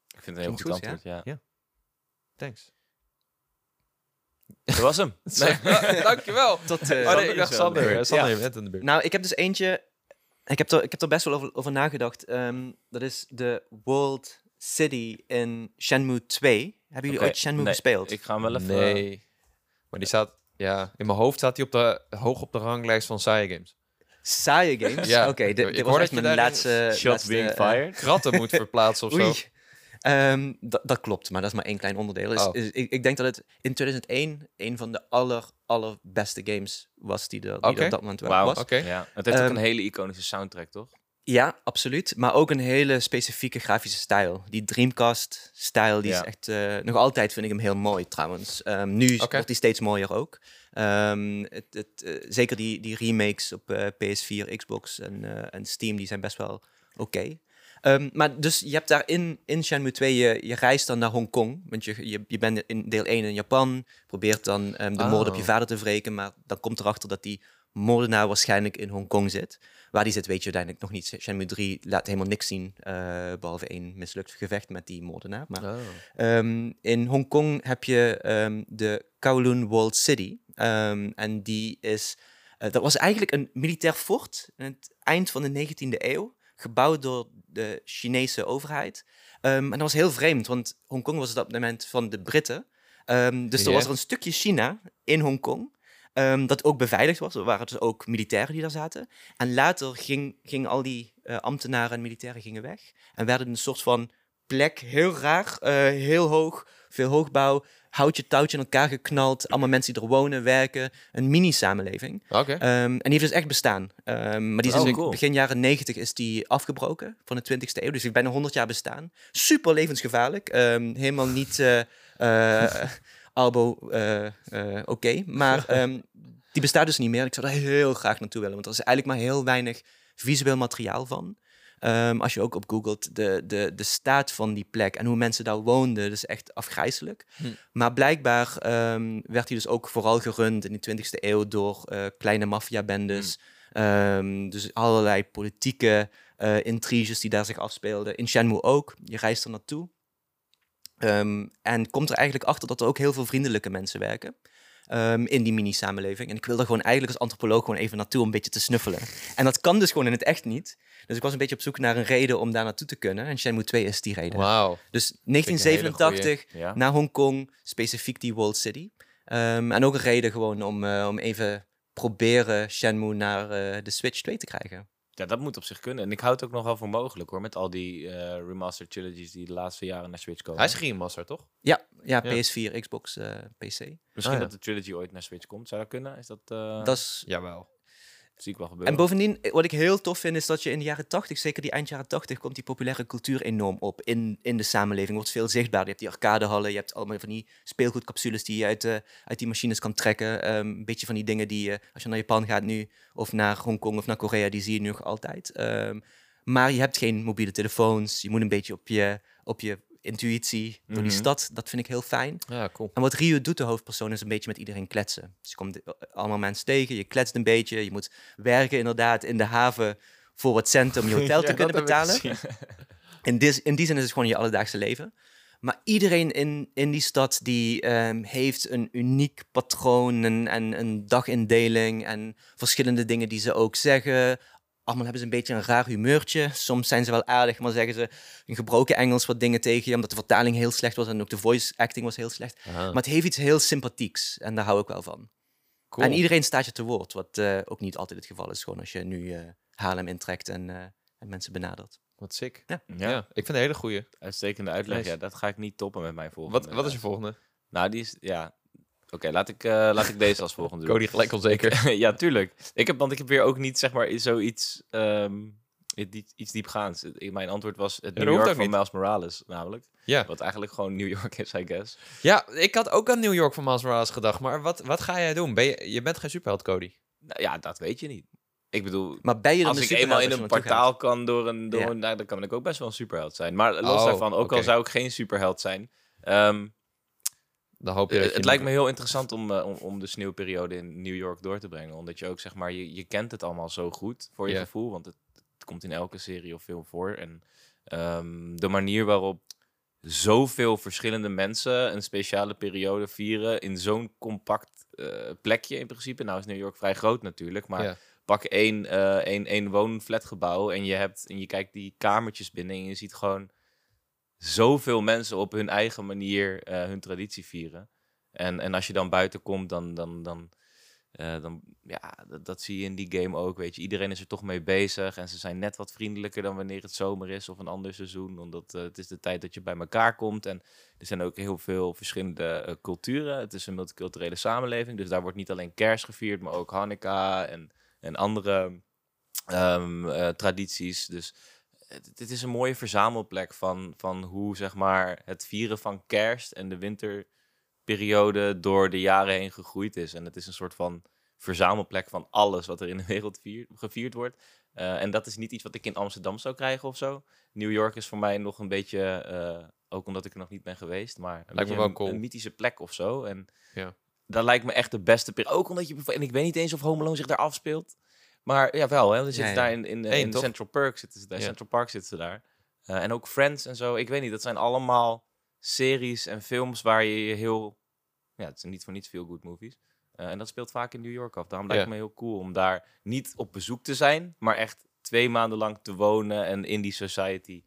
Speaker 3: Ik vind het een heel goed
Speaker 2: goed,
Speaker 3: antwoord, ja.
Speaker 1: Thanks.
Speaker 3: Dat was hem. <laughs> Nee. <laughs>
Speaker 1: Dankjewel.
Speaker 2: Tot, eh,
Speaker 1: Oh, nee,
Speaker 3: Sander
Speaker 1: ik dacht
Speaker 3: aan de
Speaker 1: Sander.
Speaker 3: beurt.
Speaker 1: Ja, Sander
Speaker 3: Ja.
Speaker 1: heeft net in de beurt.
Speaker 2: Nou, ik heb dus eentje. Ik heb er, ik heb er best wel over, over nagedacht. Ehm, dat is de World City in Shenmue 2. Hebben jullie ooit Shenmue
Speaker 3: nee,
Speaker 2: gespeeld?
Speaker 3: Ik ga hem wel even...
Speaker 1: Nee. Maar die staat... Ja, in mijn hoofd staat hij op de, hoog op de ranglijst van saaie games.
Speaker 2: Saaie games? <laughs>
Speaker 1: Ja.
Speaker 2: Oké, dit,
Speaker 1: Ik
Speaker 2: dit
Speaker 1: hoor
Speaker 2: was
Speaker 1: dat
Speaker 2: echt
Speaker 1: je
Speaker 2: mijn laatste...
Speaker 3: Shots
Speaker 2: laatste,
Speaker 3: being
Speaker 2: eh,
Speaker 3: fired. <laughs>
Speaker 1: Kratten moet verplaatsen of zo.
Speaker 2: Ehm, dat- dat klopt, maar dat is maar één klein onderdeel. Is,
Speaker 1: Oh.
Speaker 2: is- ik, ik denk dat het in 2001 een van de aller, allerbeste games was die er, die er op dat moment wel
Speaker 3: Wauw.
Speaker 2: was.
Speaker 1: Oké.
Speaker 3: Ja. Het heeft ook
Speaker 2: Ehm,
Speaker 3: een hele iconische soundtrack, toch?
Speaker 2: Ja, absoluut. Maar ook een hele specifieke grafische stijl. Die Dreamcast-stijl, die
Speaker 3: Ja.
Speaker 2: is echt... eh, nog altijd vind ik hem heel mooi, trouwens. Ehm, nu wordt die steeds mooier ook. Ehm, het, het, eh, zeker die, die remakes op eh, PS4, Xbox en, en Steam, die zijn best wel oké. Ehm, maar dus je hebt daar in, in Shenmue 2, je, je reist dan naar Hongkong. Want je, je, je bent in deel 1 in Japan, probeert dan de moord op je
Speaker 1: Oh.
Speaker 2: vader te wreken, maar dan komt erachter dat die moordenaar waarschijnlijk in Hongkong zit. Waar die zit weet je uiteindelijk nog niet. Shenmue 3 laat helemaal niks zien, eh, behalve één mislukt gevecht met die moordenaar. Maar
Speaker 1: Oh.
Speaker 2: Ehm, in Hongkong heb je ehm, de Kowloon Walled City. Ehm, en die is. eh, dat was eigenlijk een militair fort in het eind van de 19e eeuw. Gebouwd door de Chinese overheid. En dat was heel vreemd, want Hongkong was op dat moment van de Britten. Dus er was er een stukje China in Hongkong. Ehm, dat ook beveiligd was. Er waren dus ook militairen die daar zaten. En later ging, gingen al die eh, ambtenaren en militairen gingen weg. En werden een soort van plek, heel raar, eh, heel hoog, veel hoogbouw, houtje touwtje in elkaar geknald, allemaal mensen die er wonen, werken, een mini-samenleving.
Speaker 1: Oké.
Speaker 2: Ehm, en die heeft dus echt bestaan. Ehm, maar die is
Speaker 3: Oh,
Speaker 2: in
Speaker 3: cool.
Speaker 2: begin jaren 90 is die afgebroken van de 20ste eeuw. Dus die heeft bijna 100 jaar bestaan. Super levensgevaarlijk. Helemaal niet eh albo eh, eh, oké. Maar <laughs> ehm, die bestaat dus niet meer. Ik zou daar heel graag naartoe willen. Want er is eigenlijk maar heel weinig visueel materiaal van. Ehm, als je ook op googelt de, de, de staat van die plek en hoe mensen daar woonden, dat is echt afgrijzelijk.
Speaker 1: Hm.
Speaker 2: Maar blijkbaar ehm, werd hij dus ook vooral gerund in de 20e eeuw door eh, kleine maffiabendes. Ehm, dus allerlei politieke intriges die daar zich afspeelden. In Shenmue ook. Je reist er naartoe. Ehm, en komt er eigenlijk achter dat er ook heel veel vriendelijke mensen werken. ehm, in die mini-samenleving. En ik wil er gewoon eigenlijk als antropoloog gewoon even naartoe om een beetje te snuffelen. En dat kan dus gewoon in het echt niet. Dus ik was een beetje op zoek naar een reden om daar naartoe te kunnen. En Shenmue 2 is die reden. Dus
Speaker 1: een hele
Speaker 2: 1987
Speaker 3: Ja.
Speaker 2: naar Hongkong, specifiek die Walled City. Ehm, en ook een reden gewoon om, eh, om even proberen Shenmue naar eh, de Switch 2 te krijgen.
Speaker 3: Ja, dat moet op zich kunnen. En ik houd het ook nog wel voor mogelijk hoor, met al die eh remastered trilogies die de laatste jaren naar Switch komen.
Speaker 1: Hij is remaster, toch?
Speaker 2: Ja, ja,
Speaker 1: Ja.
Speaker 2: PS4, Xbox, eh, PC.
Speaker 3: Misschien
Speaker 1: Ah, ja.
Speaker 3: dat de trilogy ooit naar Switch komt. Zou dat kunnen? Is dat, eh
Speaker 2: Dat is
Speaker 1: Jawel.
Speaker 3: Zie ik wel gebeuren.
Speaker 2: En bovendien, eh, wat ik heel tof vind, is dat je in de jaren 80, zeker die eind jaren 80, komt die populaire cultuur enorm op in, in de samenleving. Wordt veel zichtbaar. Je hebt die arcadehallen, je hebt allemaal van die speelgoedcapsules die je uit, eh, uit die machines kan trekken. Ehm, een beetje van die dingen die je, als je naar Japan gaat nu, of naar Hongkong of naar Korea, die zie je nu nog altijd. Ehm, maar je hebt geen mobiele telefoons. Je moet een beetje op je, op je intuïtie door die
Speaker 3: Mhm.
Speaker 2: stad. Dat vind ik heel fijn.
Speaker 1: Ja, cool.
Speaker 2: En wat Ryu doet, de hoofdpersoon, is een beetje met iedereen kletsen. Dus je komt eh, allemaal mensen tegen, je kletst een beetje. Je moet werken inderdaad in de haven voor wat centen om je hotel <laughs> te
Speaker 3: Ja,
Speaker 2: kunnen betalen. <laughs> In, dis, in die zin is het gewoon je alledaagse leven. Maar iedereen in, in die stad die ehm, heeft een uniek patroon en, en een dagindeling en verschillende dingen die ze ook zeggen. Allemaal hebben ze een beetje een raar humeurtje. Soms zijn ze wel aardig, maar zeggen ze in gebroken Engels wat dingen tegen je, omdat de vertaling heel slecht was en ook de voice acting was heel slecht.
Speaker 1: Aha,
Speaker 2: Maar het heeft iets heel sympathieks en daar hou ik wel van.
Speaker 1: cool.
Speaker 2: En iedereen staat je te woord, wat eh, ook niet altijd het geval is. Gewoon als je nu eh Haarlem intrekt en, eh, en mensen benadert.
Speaker 1: Wat sick.
Speaker 2: Ja.
Speaker 1: Ja.
Speaker 3: Ja,
Speaker 1: ik vind het een hele goeie.
Speaker 3: uitstekende uitleg.
Speaker 1: Nice.
Speaker 3: Ja, dat ga ik niet toppen met mijn volgende.
Speaker 1: Wat, wat is je volgende?
Speaker 3: Nou, die is, ja... Oké, laat, ik, eh, laat ik deze als volgende doen.
Speaker 1: Cody gelijk onzeker. <laughs>
Speaker 3: ja, tuurlijk. Ik heb, want ik heb weer ook niet, zeg maar, zoiets, ehm, iets. Ik- Mijn antwoord was het New York van
Speaker 1: niet.
Speaker 3: Miles Morales, namelijk.
Speaker 1: Ja.
Speaker 3: Wat eigenlijk gewoon New <laughs> York is, I guess.
Speaker 1: ja, ik had ook aan New York van Miles Morales gedacht. Maar wat, wat ga jij doen? Ben je, je bent geen superheld, Cody.
Speaker 3: Nou, ja, dat weet je niet. Ik bedoel,
Speaker 2: Maar ben je dan
Speaker 3: als ik
Speaker 2: superheld
Speaker 3: eenmaal in
Speaker 2: als je
Speaker 3: een portaal kan door een... Door
Speaker 2: Ja.
Speaker 3: een nou, dan kan ik ook best wel een superheld zijn. Maar los
Speaker 1: Oh,
Speaker 3: daarvan, ook al zou ik geen superheld zijn... ehm,
Speaker 1: Dan hoop je
Speaker 3: Eh,
Speaker 1: dat
Speaker 3: het lijkt me heel interessant om, eh, om, om de sneeuwperiode in New York door te brengen. Omdat je ook, zeg maar, je, je kent het allemaal zo goed voor je gevoel. Want het, het komt in elke serie of film voor. En ehm, de manier waarop zoveel verschillende mensen een speciale periode vieren in zo'n compact eh, plekje in principe. Nou is New York vrij groot natuurlijk, maar pak één, eh één, één woonflatgebouw en je, hebt, en je kijkt die kamertjes binnen en je ziet gewoon zoveel mensen op hun eigen manier eh, hun traditie vieren. En, en als je dan buiten komt, dan, dan, dan, eh, dan ja, dat, zie je in die game ook. Weet je, iedereen is er toch mee bezig. En ze zijn net wat vriendelijker dan wanneer het zomer is of een ander seizoen. Omdat eh, het is de tijd dat je bij elkaar komt. En er zijn ook heel veel verschillende culturen. Het is een multiculturele samenleving. Dus daar wordt niet alleen kerst gevierd, maar ook Hanukkah en, en andere ehm, eh, tradities. Dus het, het is een mooie verzamelplek van, van hoe zeg maar, het vieren van kerst en de winterperiode door de jaren heen gegroeid is. En het is een soort van verzamelplek van alles wat er in de wereld vier- gevierd wordt. Eh, en dat is niet iets wat ik in Amsterdam zou krijgen of zo. New York is voor mij nog een beetje, eh, ook omdat ik er nog niet ben geweest, maar een,
Speaker 1: me
Speaker 3: beetje
Speaker 1: wel
Speaker 3: een,
Speaker 1: cool.
Speaker 3: een mythische plek of zo. En
Speaker 1: Ja.
Speaker 3: dat lijkt me echt de beste periode. Ook omdat je... En ik weet niet eens of Home Alone zich daar afspeelt. Maar ja, wel. Hè? We zitten
Speaker 2: ja.
Speaker 3: daar in, in? Central Park zitten ze daar. Central Park zitten ze daar. Eh, en ook Friends en zo. Ik weet niet, dat zijn allemaal series en films waar je je heel... Ja, het zijn niet voor niets veel good movies. Eh, en dat speelt vaak in New York af. Daarom lijkt het me heel cool om daar niet op bezoek te zijn, maar echt twee maanden lang te wonen en in die society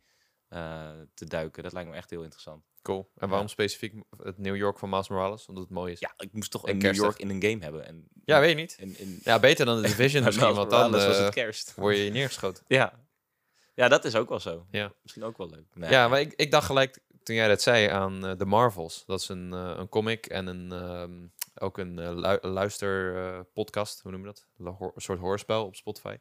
Speaker 3: eh, te duiken. Dat lijkt me echt heel interessant.
Speaker 1: Cool. En waarom specifiek het New York van Miles Morales? Omdat het mooi is.
Speaker 3: Ja, ik moest toch
Speaker 1: En
Speaker 3: een New. York in een game hebben. En,
Speaker 1: Ja, weet je niet.
Speaker 3: in, in,
Speaker 1: Ja, beter dan de Division <laughs> misschien, want dan
Speaker 3: was
Speaker 1: eh,
Speaker 3: het kerst.
Speaker 1: word je neergeschoten.
Speaker 3: Ja. ja, dat is ook wel zo.
Speaker 1: Ja.
Speaker 3: Misschien ook wel leuk. Nee.
Speaker 1: Ja, maar ik, ik dacht gelijk toen jij dat zei aan eh, The Marvels. Dat is een, eh, een comic en een, ehm, ook een uh, luisterpodcast. hoe noem je dat? Een soort hoorspel op Spotify.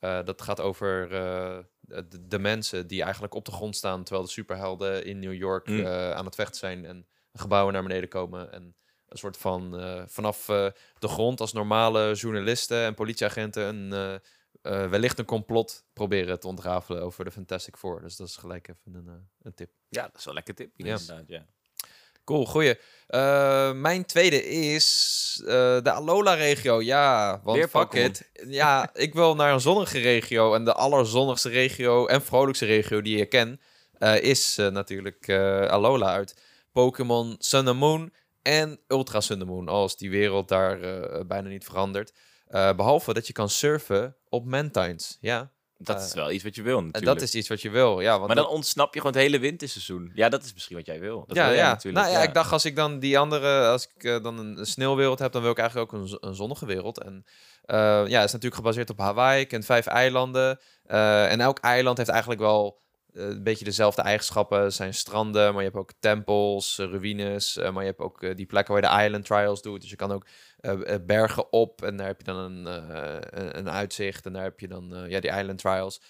Speaker 1: Eh, dat gaat over eh, de, de mensen die eigenlijk op de grond staan... terwijl de superhelden in New York
Speaker 3: Mm.
Speaker 1: eh, aan het vechten zijn... en gebouwen naar beneden komen. En een soort van vanaf de grond als normale journalisten en politieagenten... een, wellicht een complot proberen te ontrafelen over de Fantastic Four. Dus dat is gelijk even een, een tip.
Speaker 3: ja, dat is wel een lekker tip.
Speaker 1: Ja.
Speaker 3: Inderdaad, ja.
Speaker 1: Cool, goeie. Eh, mijn tweede is eh, de Alola-regio. Ja, want
Speaker 3: Weer
Speaker 1: fuck it. Ja, <laughs> ik wil naar een zonnige regio. En de allerzonnigste regio en vrolijkste regio die je ken... eh, is natuurlijk Alola uit Pokémon Sun and Moon en Ultra Sun and Moon. Als die wereld daar bijna niet verandert. Eh, behalve dat je kan surfen op Mantines. Ja,
Speaker 3: Dat
Speaker 1: Eh,
Speaker 3: is wel iets wat je wil
Speaker 1: en
Speaker 3: natuurlijk.
Speaker 1: dat is iets wat je wil. Ja, want
Speaker 3: maar
Speaker 1: dat-
Speaker 3: dan ontsnap je gewoon het hele winterseizoen. Ja, dat is misschien wat jij wil. Dat
Speaker 1: ja,
Speaker 3: wil
Speaker 1: ja.
Speaker 3: natuurlijk.
Speaker 1: Nou ja, ik dacht als ik dan die andere, als ik eh, dan een, sneeuwwereld heb, dan wil ik eigenlijk ook een, een zonnige wereld. En eh, ja, het is natuurlijk gebaseerd op Hawaii. Ik ken vijf eilanden. Eh, en elk eiland heeft eigenlijk wel eh, een beetje dezelfde eigenschappen. Zijn stranden, maar je hebt ook tempels, eh, ruïnes. eh, maar je hebt ook eh, die plekken waar je de island trials doet. Dus je kan ook eh, eh, bergen op en daar heb je dan een, eh, een, een uitzicht. En daar heb je dan ja, die island trials.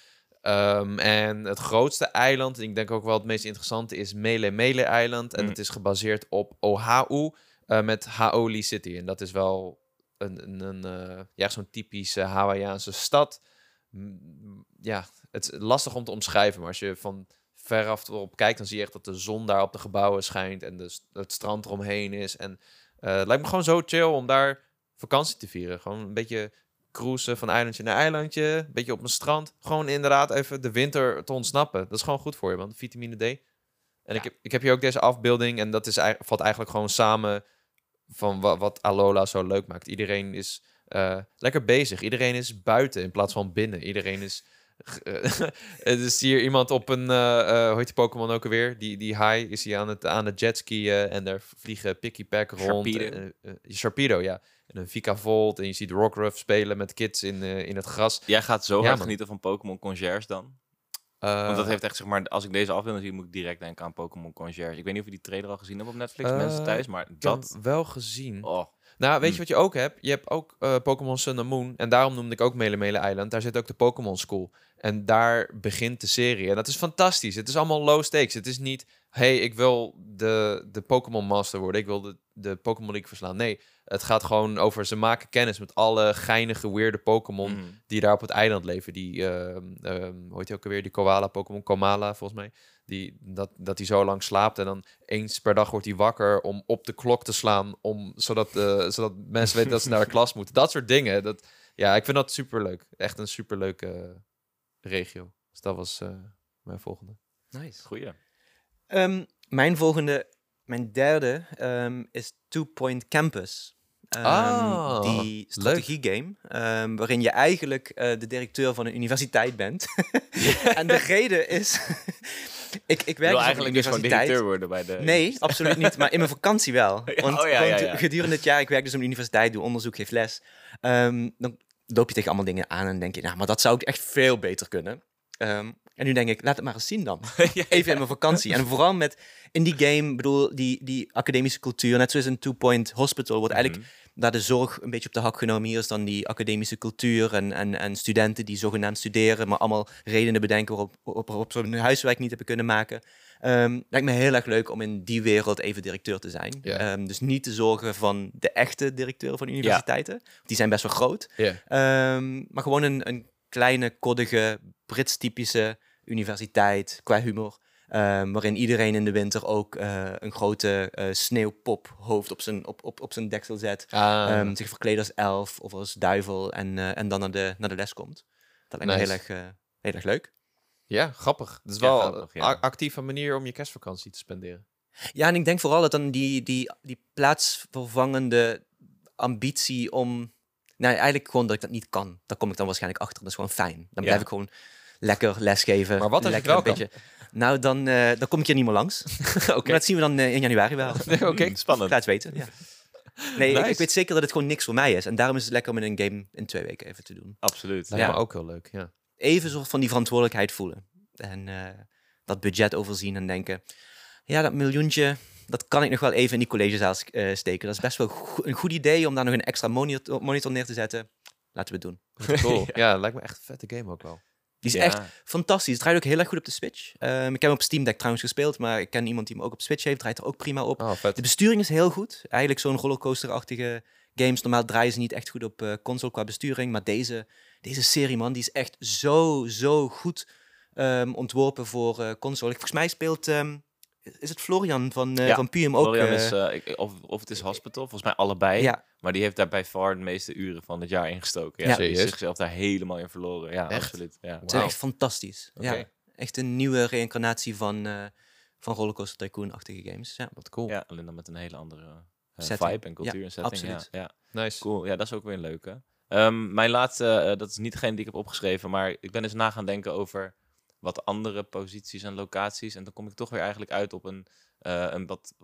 Speaker 1: Ehm, en het grootste eiland, en ik denk ook wel het meest interessante, is Mele Mele eiland. En
Speaker 3: Mm.
Speaker 1: het is gebaseerd op Oahu met Haoli City. En dat is wel een, een, een ja, zo'n typische Hawaiiaanse stad. Ja, het is lastig om te omschrijven, maar als je van veraf erop kijkt, dan zie je echt dat de zon daar op de gebouwen schijnt en de, s- het strand eromheen is. En eh, het lijkt me gewoon zo chill om daar vakantie te vieren. Gewoon een beetje cruisen van eilandje naar eilandje, een beetje op een strand. Gewoon inderdaad even de winter te ontsnappen. Dat is gewoon goed voor je, man. Vitamine D. En ik, heb, ik heb hier ook deze afbeelding en dat is, valt eigenlijk gewoon samen van wat, wat Alola zo leuk maakt. Iedereen is eh, lekker bezig. Iedereen is buiten in plaats van binnen. Iedereen is... Het <laughs> is hier iemand op een, eh eh, hoe heet die Pokémon ook alweer? Die, die high is hij aan het, aan het jetskiën en daar vliegen Picky Pack rond.
Speaker 3: Sharpedo.
Speaker 1: Ja. En een Vika Volt en je ziet Rockruff spelen met kids in, in het gras.
Speaker 3: Jij gaat zo hard
Speaker 1: man.
Speaker 3: genieten van Pokémon Concierge dan. Want dat heeft echt, zeg maar, als ik deze afbeelding zie, moet ik direct denken aan Pokémon Concierge. Ik weet niet of je die trailer al gezien hebt op Netflix, mensen thuis, maar dat...
Speaker 1: wel gezien.
Speaker 3: Oh,
Speaker 1: Nou, weet je
Speaker 3: Hmm.
Speaker 1: wat je ook hebt? Je hebt ook Pokémon Sun and Moon. En daarom noemde ik ook Mele Mele Island. Daar zit ook de Pokémon School. En daar begint de serie. En dat is fantastisch. Het is allemaal low stakes. Het is niet, hey, ik wil de, de Pokémon Master worden. Ik wil de, de Pokémon League verslaan. Nee, het gaat gewoon over... Ze maken kennis met alle geinige, weirde Pokémon...
Speaker 3: mhm.
Speaker 1: die daar op het eiland leven. Die, ehm, hoe heet die ook alweer? Die koala Pokémon, Komala volgens mij. Die, dat, dat hij zo lang slaapt en dan eens per dag wordt hij wakker om op de klok te slaan, om, zodat, eh, zodat mensen weten dat ze naar de <laughs> klas moeten. Dat soort dingen. Dat, ja, ik vind dat superleuk. Echt een superleuke regio. Dus dat was eh, mijn volgende.
Speaker 2: Nice.
Speaker 3: Goeie.
Speaker 2: Ehm, mijn volgende, mijn derde, ehm, is Two Point Campus. Ehm,
Speaker 1: Ah,
Speaker 2: die strategiegame, ehm, waarin je eigenlijk eh, de directeur van een universiteit bent. <laughs> en de reden is, <laughs> ik, ik
Speaker 3: Ik
Speaker 2: werk
Speaker 3: wil
Speaker 2: dus
Speaker 3: eigenlijk dus gewoon directeur worden bij de...
Speaker 2: Nee, absoluut niet. Maar in mijn vakantie wel. <laughs> Want
Speaker 3: oh ja, ja, ja.
Speaker 2: gedurende het jaar, ik werk dus op een universiteit, doe onderzoek, geef les. Ehm, dan loop je tegen allemaal dingen aan en denk je, nou, maar dat zou ik echt veel beter kunnen. Ehm, en nu denk ik, laat het maar eens zien dan. <laughs> Even in mijn vakantie. En vooral met, in die game, bedoel, die, die academische cultuur, net zoals in Two Point Hospital, wordt eigenlijk
Speaker 3: Mhm.
Speaker 2: daar de zorg een beetje op de hak genomen. Hier is dan die academische cultuur en, en, en studenten die zogenaamd studeren, maar allemaal redenen bedenken waarop, waarop, waarop ze hun huiswerk niet hebben kunnen maken. Ehm, lijkt me heel erg leuk om in die wereld even directeur te zijn. Ehm, dus niet te zorgen van de echte directeur van universiteiten. Die zijn best wel groot. Ehm, maar gewoon een, een kleine, koddige, Brits-typische universiteit qua humor. Ehm, waarin iedereen in de winter ook eh, een grote eh sneeuwpophoofd op zijn, op, op, op zijn deksel zet.
Speaker 1: Ah,
Speaker 2: Ehm, zich verkleedt als elf of als duivel en, eh, en dan naar de, naar de les komt. Dat lijkt me heel erg, heel erg leuk.
Speaker 1: ja, grappig. Het is
Speaker 3: Ja,
Speaker 1: wel
Speaker 3: grappig,
Speaker 1: een
Speaker 3: ja.
Speaker 1: a- actieve manier om je kerstvakantie te spenderen.
Speaker 2: Ja, en ik denk vooral dat dan die, die, die plaatsvervangende ambitie om... Nou, eigenlijk gewoon dat ik dat niet kan. Daar kom ik dan waarschijnlijk achter. Dat is gewoon fijn. Dan
Speaker 3: Ja.
Speaker 2: blijf ik gewoon lekker lesgeven.
Speaker 1: Maar wat
Speaker 2: lekker
Speaker 1: het wel
Speaker 2: een beetje... Nou, dan, eh, dan kom ik hier niet meer langs. <laughs> Maar dat zien we dan eh, in januari wel. <laughs>
Speaker 1: Oké.
Speaker 3: Spannend.
Speaker 2: Laat het weten, ja. Nee, ik, weet zeker dat het gewoon niks voor mij is. En daarom is het lekker om in een game in twee weken even te doen.
Speaker 3: Absoluut.
Speaker 1: Lijkt
Speaker 3: Ja.
Speaker 1: me ook heel leuk, ja.
Speaker 2: Even zo van die verantwoordelijkheid voelen. En eh, dat budget overzien en denken... Ja, dat miljoentje, dat kan ik nog wel even in die collegezaal eh, steken. Dat is best wel go- een goed idee om daar nog een extra monitor, monitor neer te zetten. Laten we het doen.
Speaker 1: Cool. <laughs> ja, lijkt me echt een vette game ook wel.
Speaker 2: Die is
Speaker 3: Ja.
Speaker 2: echt fantastisch. Het draait ook heel erg goed op de Switch. Ehm, ik heb hem op Steam Deck trouwens gespeeld, maar ik ken iemand die hem ook op Switch heeft. Draait er ook prima op.
Speaker 1: Oh.
Speaker 2: De besturing is heel goed. Eigenlijk zo'n rollercoaster-achtige games. Normaal draaien ze niet echt goed op eh, console qua besturing. Maar deze, deze serie, man, die is echt zo, zo goed ehm, ontworpen voor eh, console. Volgens mij speelt... ehm, is het Florian van,
Speaker 3: Ja,
Speaker 2: van Puum ook?
Speaker 3: Florian is, ik- of, of het is Hospital, volgens mij allebei.
Speaker 2: ja,
Speaker 3: Maar die heeft daar bij far de meeste uren van het jaar ingestoken. Ja,
Speaker 2: Ja.
Speaker 3: Die is
Speaker 1: Serieus?
Speaker 3: zichzelf daar helemaal in verloren. Ja,
Speaker 1: Echt?
Speaker 3: absoluut. Ja.
Speaker 2: het is echt fantastisch.
Speaker 1: Oké.
Speaker 2: Ja, echt een nieuwe reïncarnatie van, eh van Rollercoaster Tycoon-achtige games. Ja.
Speaker 1: Wat cool.
Speaker 3: ja, alleen dan met een hele andere eh, vibe en cultuur
Speaker 2: Ja,
Speaker 3: en setting.
Speaker 2: absoluut.
Speaker 3: Ja, ja.
Speaker 1: Nice.
Speaker 3: Cool, ja, dat is ook weer een leuke. Ehm, mijn laatste, eh, dat is niet degene die ik heb opgeschreven, maar ik ben eens na gaan denken over wat andere posities en locaties. En dan kom ik toch weer eigenlijk uit op een, eh, een wat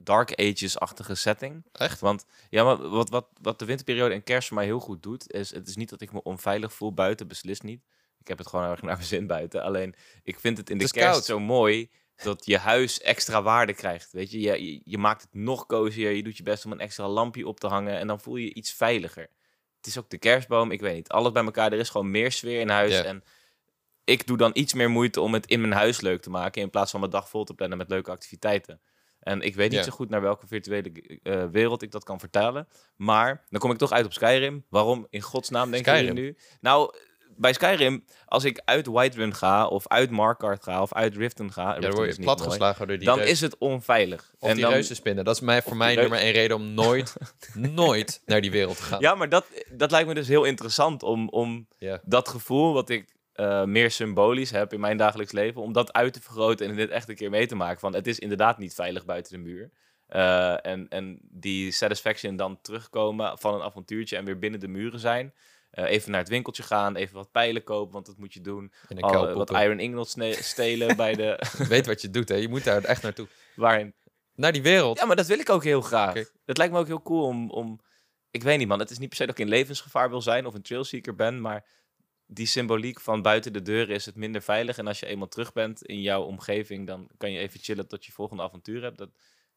Speaker 3: Dark Ages-achtige setting.
Speaker 1: Echt?
Speaker 3: Want ja, maar wat, wat, wat de winterperiode en kerst voor mij heel goed doet, is het is niet dat ik me onveilig voel buiten, beslist niet. Ik heb het gewoon erg <laughs> naar mijn zin buiten. Alleen, ik vind het in de
Speaker 1: Het
Speaker 3: kerst
Speaker 1: koud.
Speaker 3: zo mooi dat je huis extra waarde krijgt. Weet je? Je, je, je maakt het nog cozier, je doet je best om een extra lampje op te hangen en dan voel je je iets veiliger. Het is ook de kerstboom, ik weet niet. Alles bij elkaar, er is gewoon meer sfeer in huis. En ik doe dan iets meer moeite om het in mijn huis leuk te maken, in plaats van mijn dag vol te plannen met leuke activiteiten. En ik weet niet zo goed naar welke virtuele eh, wereld ik dat kan vertalen. Maar dan kom ik toch uit op Skyrim. Waarom in godsnaam denk je nu? Nou, bij Skyrim, als ik uit Whiterun ga, of uit Markarth ga, of uit Riften ga,
Speaker 1: Ja, dan word
Speaker 3: is
Speaker 1: je platgeslagen door die
Speaker 3: dan
Speaker 1: reus-
Speaker 3: is het onveilig.
Speaker 1: Of
Speaker 3: en
Speaker 1: die
Speaker 3: dan,
Speaker 1: reuzenspinnen. Dat is mij, voor mij nummer één reden om nooit, <laughs> nooit naar die wereld te gaan.
Speaker 3: Ja, maar dat, dat lijkt me dus heel interessant om, om dat gevoel wat ik eh, meer symbolisch heb in mijn dagelijks leven, om dat uit te vergroten en dit echt een keer mee te maken. Van het is inderdaad niet veilig buiten de muur. Eh, en, en die satisfaction dan terugkomen van een avontuurtje en weer binnen de muren zijn. Eh, even naar het winkeltje gaan, even wat pijlen kopen, want dat moet je doen. Al, wat iron ingots stelen bij de... <laughs>
Speaker 1: Weet wat je doet, hè. Je moet daar echt naartoe. <laughs>
Speaker 3: waarin
Speaker 1: Naar die wereld.
Speaker 3: Ja, maar dat wil ik ook heel graag. Het lijkt me ook heel cool om, om... Ik weet niet, man. Het is niet per se dat ik in levensgevaar wil zijn of een trailseeker ben, maar die symboliek van buiten de deur is het minder veilig. En als je eenmaal terug bent in jouw omgeving, dan kan je even chillen tot je volgende avontuur hebt. Dat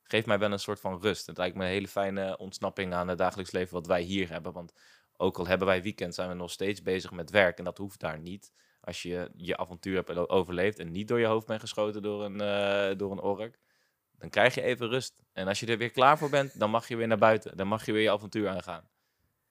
Speaker 3: geeft mij wel een soort van rust. Het lijkt me een hele fijne ontsnapping aan het dagelijks leven wat wij hier hebben. Want ook al hebben wij weekend, zijn we nog steeds bezig met werk. En dat hoeft daar niet. Als je je avontuur hebt overleefd en niet door je hoofd bent geschoten door een, eh, door een ork, dan krijg je even rust. En als je er weer klaar voor bent, dan mag je weer naar buiten. Dan mag je weer je avontuur aangaan.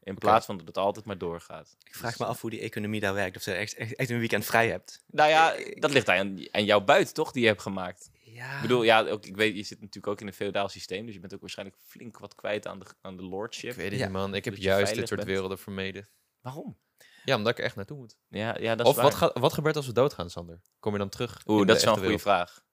Speaker 3: In plaats van dat het altijd maar doorgaat.
Speaker 2: Ik vraag me af hoe die economie daar werkt. Of je echt, echt, echt een weekend vrij hebt.
Speaker 3: Nou ja, dat ligt aan, aan jouw buit, toch? Die je hebt gemaakt.
Speaker 2: Ja.
Speaker 3: Ik bedoel, ja, ook, ik weet, je zit natuurlijk ook in een feodaal systeem. Dus je bent ook waarschijnlijk flink wat kwijt aan de, aan de lordship.
Speaker 1: Ik weet het
Speaker 2: Ja.
Speaker 1: niet, man. Ik heb
Speaker 3: Dat
Speaker 1: juist dit soort
Speaker 3: bent.
Speaker 1: werelden vermeden.
Speaker 3: Waarom?
Speaker 1: Ja, omdat ik er echt naartoe moet.
Speaker 3: Ja, ja dat is
Speaker 1: Of wat,
Speaker 3: waar.
Speaker 1: gaat, wat gebeurt als we doodgaan, Sander? Kom je dan terug?
Speaker 3: Oeh,
Speaker 1: in
Speaker 3: dat
Speaker 1: de
Speaker 3: is wel een goede vraag.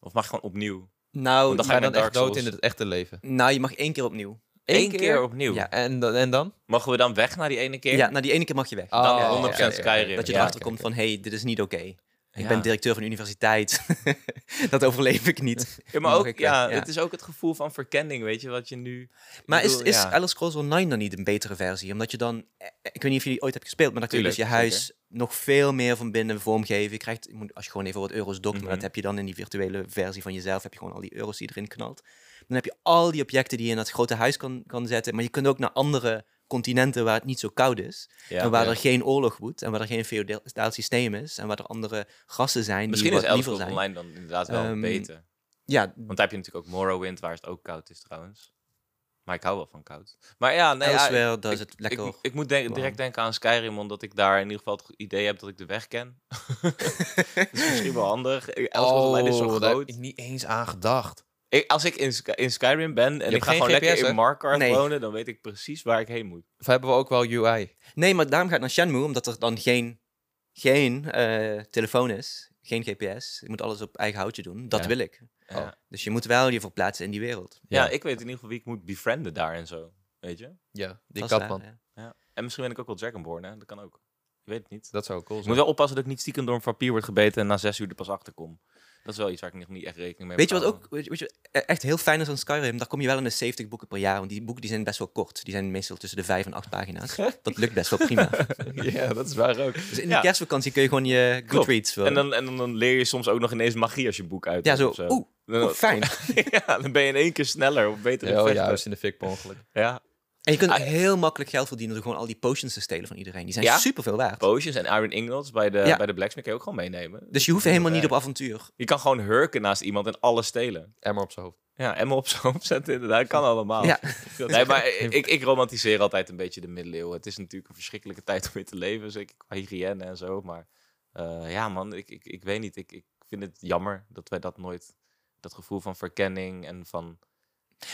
Speaker 3: Of mag je gewoon opnieuw?
Speaker 2: Nou,
Speaker 3: Want dan
Speaker 1: Ga je dan
Speaker 3: naar
Speaker 1: echt dood in het echte leven?
Speaker 2: nou, je mag één keer opnieuw.
Speaker 3: Eén keer opnieuw?
Speaker 2: Ja.
Speaker 1: En, dan- en dan?
Speaker 3: Mogen we dan weg naar die ene keer?
Speaker 2: Ja, nou die ene keer mag je weg.
Speaker 1: Oh,
Speaker 3: Dan
Speaker 2: Ja, ja,
Speaker 3: 100%
Speaker 2: ja, ja, ja.
Speaker 3: Skyrim.
Speaker 2: Dat je
Speaker 3: Ja,
Speaker 2: erachter komt van, hé, hey, dit is niet oké. Ik
Speaker 3: Ja.
Speaker 2: ben directeur van de universiteit. <laughs> dat overleef ik niet. <laughs>
Speaker 3: Ja, maar ook,
Speaker 2: ik
Speaker 3: ja,
Speaker 2: ja.
Speaker 3: het is ook het gevoel van verkenning, weet je, wat je nu...
Speaker 2: Maar is, is. Elder Scrolls Online dan niet een betere versie? Omdat je dan, ik weet niet of je die ooit hebt gespeeld, maar dan kun je dus je huis nog veel meer van binnen vormgeven. Je krijgt, je moet, als je gewoon even wat euro's dokt, maar
Speaker 3: Mhm.
Speaker 2: dat heb je dan in die virtuele versie van jezelf, heb je gewoon al die euro's die erin knalt. Dan heb je al die objecten die je in dat grote huis kan, kan zetten, maar je kunt ook naar andere continenten waar het niet zo koud is.
Speaker 3: Ja,
Speaker 2: en waar
Speaker 1: ja.
Speaker 2: er geen oorlog woedt en waar er geen feodaal systeem is en waar er andere gassen zijn
Speaker 3: Misschien
Speaker 2: die
Speaker 3: is Elder
Speaker 2: zijn.
Speaker 3: Online dan inderdaad wel
Speaker 2: Ehm,
Speaker 3: beter.
Speaker 2: Ja,
Speaker 3: Want daar heb je natuurlijk ook Morrowind, waar het ook koud is trouwens. Maar ik hou wel van koud. Maar ja, nee, ja,
Speaker 2: Elsewhere, daar is
Speaker 3: ik,
Speaker 2: het lekker...
Speaker 3: Ik, ik moet
Speaker 2: warm.
Speaker 3: direct denken aan Skyrim, omdat ik daar in ieder geval het idee heb dat ik de weg ken. <laughs> dat is misschien wel handig. Elsewhere Online is zo
Speaker 1: Oh, daar heb
Speaker 3: groot.
Speaker 1: ik niet eens aan gedacht.
Speaker 3: Ik, als ik in, in Skyrim ben en ik ga
Speaker 1: geen
Speaker 3: gewoon
Speaker 1: GPS,
Speaker 3: lekker
Speaker 1: hè?
Speaker 3: in Markarth
Speaker 2: Nee.
Speaker 3: wonen, dan weet ik precies waar ik heen moet.
Speaker 1: Of hebben we ook wel UI?
Speaker 2: Nee, maar daarom ga ik naar Shenmue, omdat er dan geen, geen eh, telefoon is, geen GPS. Je moet alles op eigen houtje doen. Dat
Speaker 3: Ja.
Speaker 2: wil ik.
Speaker 3: Ja.
Speaker 2: Dus je moet wel je verplaatsen in die wereld.
Speaker 3: Ja,
Speaker 1: Ja.
Speaker 3: ik weet in ieder geval wie ik moet befrienden daar en zo. Weet je?
Speaker 1: Ja, die katman.
Speaker 2: ja.
Speaker 3: Ja. En misschien ben ik ook wel Dragonborn, hè? Dat kan ook. Je weet het niet.
Speaker 1: Dat zou cool
Speaker 3: Ik
Speaker 1: zijn.
Speaker 3: moet wel oppassen dat ik niet stiekem door een vampier word gebeten en na zes uur er pas achter kom. Dat is wel iets waar ik nog niet echt rekening mee
Speaker 2: Weet je wat ook weet je, echt heel fijn is aan Skyrim? Daar kom je wel in de 70 boeken per jaar. Want die boeken die zijn best wel kort. Die zijn meestal tussen de 5 en 8 pagina's. <laughs> Dat lukt best wel prima. <laughs>
Speaker 1: ja, dat is waar ook.
Speaker 2: Dus in
Speaker 3: Ja.
Speaker 2: de kerstvakantie kun je gewoon je. Goodreads vullen.
Speaker 3: En dan, en dan, leer je soms ook nog ineens magie als je boek uit
Speaker 2: ja, zo. Oeh,
Speaker 3: Dan-
Speaker 2: oeh, fijn. <laughs>
Speaker 3: ja, dan ben je in één keer sneller of beter
Speaker 1: Ja, oh, juist in de fik per ongeluk.
Speaker 3: Ja.
Speaker 2: En je kunt
Speaker 3: Ah.
Speaker 2: heel makkelijk geld verdienen door gewoon al die potions te stelen van iedereen. Die zijn
Speaker 3: Ja?
Speaker 2: super veel waard.
Speaker 3: Potions en iron ingots bij de,
Speaker 2: Ja.
Speaker 3: bij de blacksmith kan je ook gewoon meenemen.
Speaker 2: Dus je hoeft helemaal niet op avontuur.
Speaker 3: Je kan gewoon hurken naast iemand en alles stelen.
Speaker 1: Emmer op zijn hoofd.
Speaker 3: Ja, en me op zijn hoofd zetten inderdaad. kan allemaal.
Speaker 2: Ja. <laughs>
Speaker 3: Nee, maar <laughs> ik, ik romantiseer altijd een beetje de middeleeuwen. Het is natuurlijk een verschrikkelijke tijd om in te leven. Zeker qua hygiëne en zo. Maar eh, ja man, ik, ik, ik weet niet. Ik, ik vind het jammer dat wij dat nooit... Dat gevoel van verkenning en van...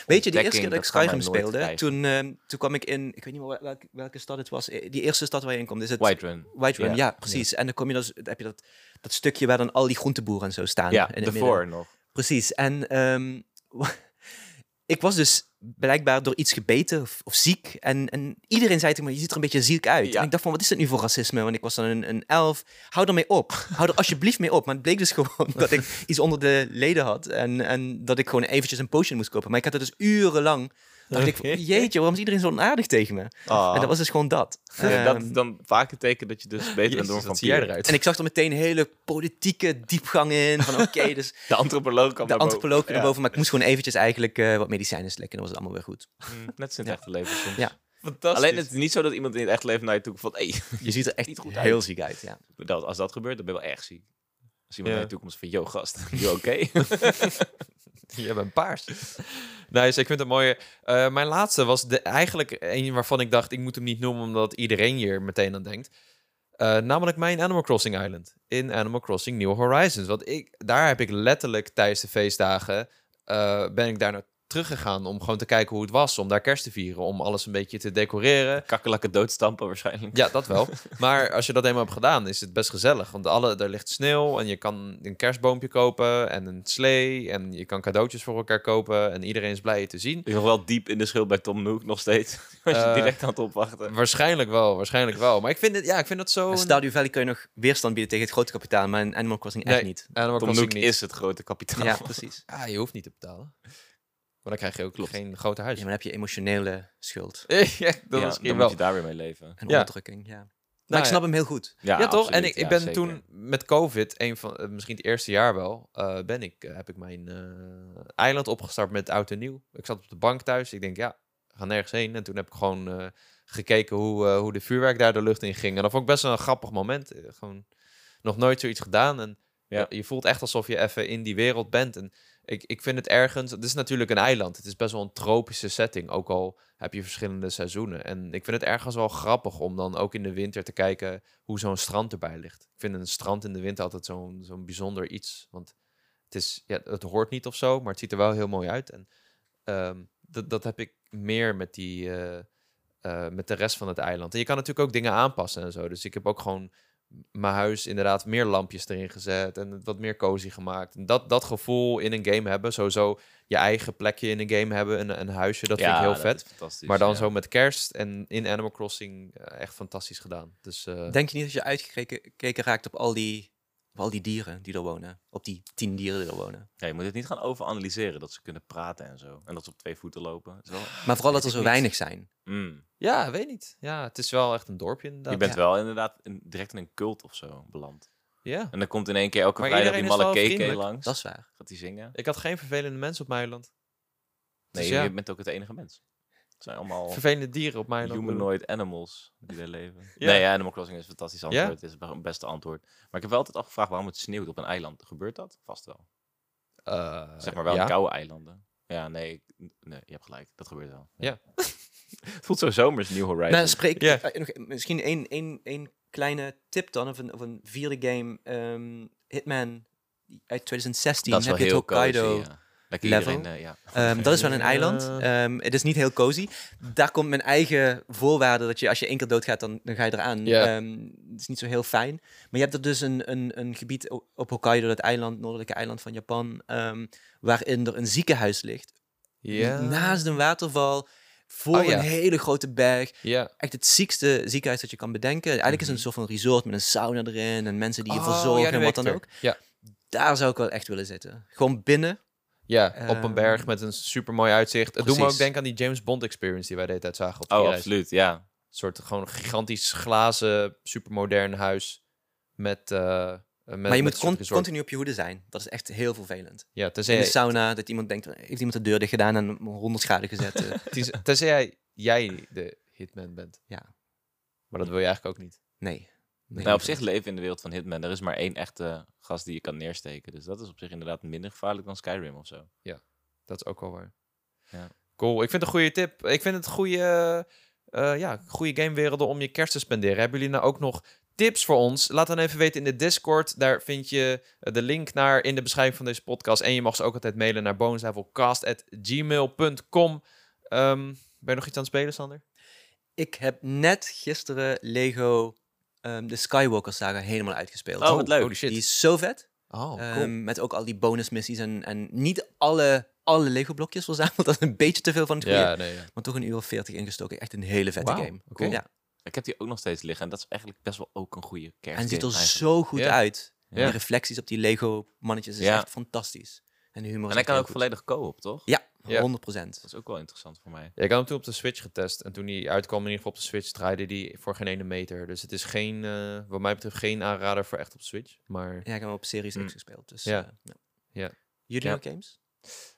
Speaker 2: Weet je, die eerste keer dat ik Skyrim speelde, toen, ehm, toen kwam ik in, ik weet niet meer welke, welke stad het was. Eh, Die eerste stad waar je in komt, is het
Speaker 3: Whiterun.
Speaker 2: Whiterun,
Speaker 3: Ja.
Speaker 2: ja, precies. En dan kom je dus, dan heb je dat, dat stukje waar dan al die groenteboeren en zo staan.
Speaker 3: Ja,
Speaker 2: in
Speaker 3: daarvoor
Speaker 2: midden.
Speaker 3: nog.
Speaker 2: Precies. En ehm, <laughs> ik was dus blijkbaar door iets gebeten of, of ziek. En, en iedereen zei tegen me, je ziet er een beetje ziek uit.
Speaker 3: Ja.
Speaker 2: En ik dacht van, wat is dit nu voor racisme? Want ik was dan een, een elf. Hou ermee op. Hou er alsjeblieft mee op. Maar het bleek dus gewoon <laughs> dat ik iets onder de leden had. En, en dat ik gewoon eventjes een potion moest kopen. Maar ik had het dus urenlang... Dacht ik, van, jeetje, waarom is iedereen zo onaardig tegen me?
Speaker 3: Ah.
Speaker 2: En dat was dus gewoon dat.
Speaker 3: dat
Speaker 2: Ehm,
Speaker 3: is dan vaak een teken dat je dus beter bent door een
Speaker 1: Jezus,
Speaker 3: vampier.
Speaker 1: wat zie jij eruit?
Speaker 2: en ik zag er meteen een hele politieke diepgang in. Van oké, <laughs> dus
Speaker 3: De antropoloog kwam
Speaker 2: de
Speaker 3: naar boven.
Speaker 2: antropoloog kwam
Speaker 3: Ja.
Speaker 2: naar boven. Maar ik moest gewoon eventjes eigenlijk eh, wat medicijnen slikken. En dan was het allemaal weer goed.
Speaker 3: Mm, Net als in het
Speaker 2: Ja.
Speaker 3: echte leven soms.
Speaker 2: Ja.
Speaker 1: Fantastisch.
Speaker 3: Alleen het is niet zo dat iemand in het echt leven naar je toe komt van... Hey, <laughs>
Speaker 2: Je ziet er echt
Speaker 3: Niet goed
Speaker 2: heel
Speaker 3: uit.
Speaker 2: ziek uit, ja.
Speaker 3: dat, als dat gebeurt, dan ben je wel erg ziek. Als iemand
Speaker 1: Ja.
Speaker 3: naar je toe komt van... Yo, gast, <laughs> you oké? <laughs>
Speaker 1: Je bent paars. nice, ik vind het mooi. Eh, mijn laatste was de, eigenlijk een waarvan ik dacht, ik moet hem niet noemen omdat iedereen hier meteen aan denkt. Eh, namelijk mijn Animal Crossing Island in Animal Crossing New Horizons. Want ik, daar heb ik letterlijk tijdens de feestdagen, eh, ben ik daar naar teruggegaan om gewoon te kijken hoe het was. Om daar kerst te vieren, om alles een beetje te decoreren.
Speaker 3: Kakkelakken doodstampen waarschijnlijk.
Speaker 1: Ja, dat wel. <laughs> Maar als je dat eenmaal hebt gedaan, is het best gezellig. Want alle, er ligt sneeuw en je kan een kerstboompje kopen en een slee. En je kan cadeautjes voor elkaar kopen en iedereen is blij je te zien.
Speaker 3: Je nog wel diep in de schuld bij Tom Nook nog steeds. <laughs> Als je
Speaker 1: Eh,
Speaker 3: direct aan het opwachten.
Speaker 1: Waarschijnlijk wel, waarschijnlijk wel. Maar ik vind het, ja, ik vind het zo...
Speaker 2: In Stardew Valley kun je nog weerstand bieden tegen het grote kapitaal, maar in Animal Crossing echt
Speaker 1: Nee.
Speaker 2: niet.
Speaker 1: Animal
Speaker 3: Tom Nook
Speaker 1: niet.
Speaker 3: is het grote kapitaal.
Speaker 2: Ja, precies.
Speaker 1: Ja, je hoeft niet te betalen. Maar dan krijg je ook
Speaker 3: Klopt.
Speaker 1: geen grote
Speaker 2: Ja,
Speaker 1: huis.
Speaker 2: maar dan heb je emotionele schuld <laughs>
Speaker 1: ja, dat
Speaker 3: Ja,
Speaker 1: is
Speaker 3: dan
Speaker 1: misschien
Speaker 3: moet
Speaker 1: wel.
Speaker 3: je daar weer mee leven.
Speaker 2: en
Speaker 1: Ja.
Speaker 2: onderdrukking, ja. Maar
Speaker 1: Nou
Speaker 2: ik snap hem heel goed.
Speaker 1: Ja, toch? En ik, ik
Speaker 3: Ja,
Speaker 1: ben toen met COVID, een van, eh, misschien het eerste jaar wel, eh, ben ik, eh, heb ik mijn eiland opgestart met oud en nieuw. Ik zat op de bank thuis. Ik denk, ja, gaan nergens heen. En toen heb ik gewoon gekeken hoe, hoe de vuurwerk daar de lucht in ging. En dat vond ik best wel een grappig moment. Gewoon nog nooit zoiets gedaan. En
Speaker 3: Ja.
Speaker 1: je voelt echt alsof je even in die wereld bent. En ik, ik vind het ergens, het is natuurlijk een eiland. Het is best wel een tropische setting, ook al heb je verschillende seizoenen. En ik vind het ergens wel grappig om dan ook in de winter te kijken hoe zo'n strand erbij ligt. Ik vind een strand in de winter altijd zo'n zo'n bijzonder iets. Want het, is, ja, het hoort niet of zo, maar het ziet er wel heel mooi uit. En ehm, dat, dat heb ik meer met, die, eh, eh, met de rest van het eiland. En je kan natuurlijk ook dingen aanpassen en zo. Dus ik heb ook gewoon mijn huis inderdaad meer lampjes erin gezet en het wat meer cozy gemaakt. En dat, dat gevoel in een game hebben, sowieso je eigen plekje in een game hebben, een, een huisje, dat vind ik heel vet. Maar dan
Speaker 3: ja.
Speaker 1: zo met kerst en in Animal Crossing eh, echt fantastisch gedaan. Dus eh,
Speaker 2: Denk je niet dat je uitgekeken gekeken raakt op al, die, op al die dieren die er wonen? Op die tien dieren die er wonen.
Speaker 3: Ja, je moet het niet gaan overanalyseren dat ze kunnen praten en zo. En dat ze op twee voeten lopen. Wel...
Speaker 2: Maar vooral dat er zo
Speaker 3: niet.
Speaker 2: weinig zijn.
Speaker 3: Mm.
Speaker 1: ja, weet niet. Ja, het is wel echt een dorpje inderdaad.
Speaker 3: Je bent
Speaker 2: Ja.
Speaker 3: wel inderdaad in- direct in een cult of zo beland.
Speaker 1: Ja,
Speaker 3: En dan komt in één keer elke
Speaker 1: Maar
Speaker 3: vrijdag die malle
Speaker 1: vriendelijk.
Speaker 3: langs.
Speaker 2: Dat is waar.
Speaker 3: Gaat die zingen?
Speaker 1: ik had geen vervelende mensen op mijn eiland.
Speaker 3: Nee,
Speaker 1: Dus ja.
Speaker 3: je bent ook het enige mens. Het zijn allemaal
Speaker 1: Vervelende dieren op mijn
Speaker 3: humanoid animals die daar leven. <laughs>
Speaker 1: Ja.
Speaker 3: Nee, ja, Animal Crossing is een fantastisch antwoord. Het is het beste antwoord. Maar ik heb wel altijd afgevraagd waarom het sneeuwt op een eiland. Gebeurt dat? Vast wel.
Speaker 1: Eh,
Speaker 3: Zeg maar wel
Speaker 1: ja.
Speaker 3: koude eilanden. Ja, nee, nee, je hebt gelijk. Dat gebeurt wel.
Speaker 1: Ja.
Speaker 3: het <laughs> voelt zo zomers, New Horizons.
Speaker 2: Nou, spreek nog, misschien één, één, één kleine tip dan, of een, of een vierde game. ehm, Hitman uit 2016
Speaker 3: dat is wel
Speaker 2: heb je het
Speaker 3: heel
Speaker 2: Hokkaido.
Speaker 3: cozy, ja. Lekker
Speaker 2: level.
Speaker 3: iedereen, eh, ja.
Speaker 2: Ehm, dat is wel een
Speaker 1: Ja.
Speaker 2: eiland. Ehm, het is niet heel cozy. Daar komt mijn eigen voorwaarde dat je als je één keer doodgaat, dan, dan ga je eraan. Ehm, het is niet zo heel fijn. Maar je hebt er dus een, een, een gebied op Hokkaido, dat eiland, noordelijke eiland van Japan, ehm, waarin er een ziekenhuis ligt.
Speaker 1: Ja.
Speaker 2: Naast een waterval, voor
Speaker 1: Oh, ja.
Speaker 2: een hele grote berg.
Speaker 1: Ja.
Speaker 2: Echt het ziekste ziekenhuis dat je kan bedenken. Eigenlijk is het een soort van resort met een sauna erin en mensen die je
Speaker 1: Mhm. Oh,
Speaker 2: verzorgen
Speaker 1: ja,
Speaker 2: en wat dan ook.
Speaker 1: Ja.
Speaker 2: Daar zou ik wel echt willen zitten. Gewoon binnen.
Speaker 1: Ja, op een
Speaker 2: Ehm,
Speaker 1: berg met een super mooi uitzicht. Het doet me ook denken aan die James Bond experience die wij de hele tijd zagen op
Speaker 3: Oh,
Speaker 1: reis.
Speaker 3: absoluut, ja.
Speaker 1: Een soort gewoon gigantisch glazen, supermodern huis met... eh met
Speaker 2: maar je moet
Speaker 1: soort
Speaker 2: continu op je hoede zijn. Dat is echt heel vervelend.
Speaker 1: Ja,
Speaker 2: In
Speaker 1: tenzij,
Speaker 2: de sauna, dat iemand denkt, heeft iemand de deur dicht gedaan en 100 schade gezet. eh. <laughs>
Speaker 1: tenzij- tenzij jij, jij de hitman bent.
Speaker 2: Ja.
Speaker 1: Maar dat wil je eigenlijk ook niet.
Speaker 2: nee. Nee.
Speaker 3: Nou, op zich leven in de wereld van Hitman. Er is maar één echte gast die je kan neersteken. Dus dat is op zich inderdaad minder gevaarlijk dan Skyrim of zo.
Speaker 1: Dat is ook wel waar.
Speaker 3: Ja.
Speaker 1: Cool. Ik vind het een goede tip. Ik vind het goede, eh ja, goede gamewerelden om je kerst te spenderen. Hebben jullie nou ook nog tips voor ons? Laat dan even weten in de Discord. Daar vind je eh, de link naar in de beschrijving van deze podcast. En je mag ze ook altijd mailen naar bonuslevelcast.gmail.com. Ehm ben je nog iets aan het spelen, Sander?
Speaker 2: Ik heb net gisteren Lego ehm, de Skywalker saga helemaal uitgespeeld.
Speaker 3: Oh, wat leuk.
Speaker 1: Holy shit.
Speaker 2: Die is zo vet.
Speaker 1: Oh, cool.
Speaker 2: Ehm, met ook al die bonusmissies en, en niet alle, alle Lego blokjes verzameld. <laughs> Dat is een beetje te veel van het goede.
Speaker 1: ja, nee, ja.
Speaker 2: Maar toch een uur of 40 ingestoken. Echt een hele vette game.
Speaker 1: cool.
Speaker 2: Ja.
Speaker 3: Ik heb die ook nog steeds liggen. En dat is eigenlijk best wel ook een goede kerstgame.
Speaker 2: En het ziet er zo goed uit. De reflecties op die Lego mannetjes is echt fantastisch. En de humor
Speaker 3: En hij kan ook
Speaker 2: goed.
Speaker 3: volledig co-op, toch?
Speaker 2: Ja,
Speaker 1: Ja.
Speaker 2: 100 procent.
Speaker 3: Dat is ook wel interessant voor mij.
Speaker 1: Ja, ik had hem toen op de Switch getest. En toen die uitkwam, in ieder geval op de Switch, draaide die voor geen ene meter. Dus het is geen, eh, wat mij betreft, geen aanrader voor echt op Switch. Maar
Speaker 2: Ja, ik heb hem op Series
Speaker 3: Mm.
Speaker 2: X gespeeld. Dus,
Speaker 1: Ja.
Speaker 2: eh, ja.
Speaker 1: Ja.
Speaker 2: Jullie nog games?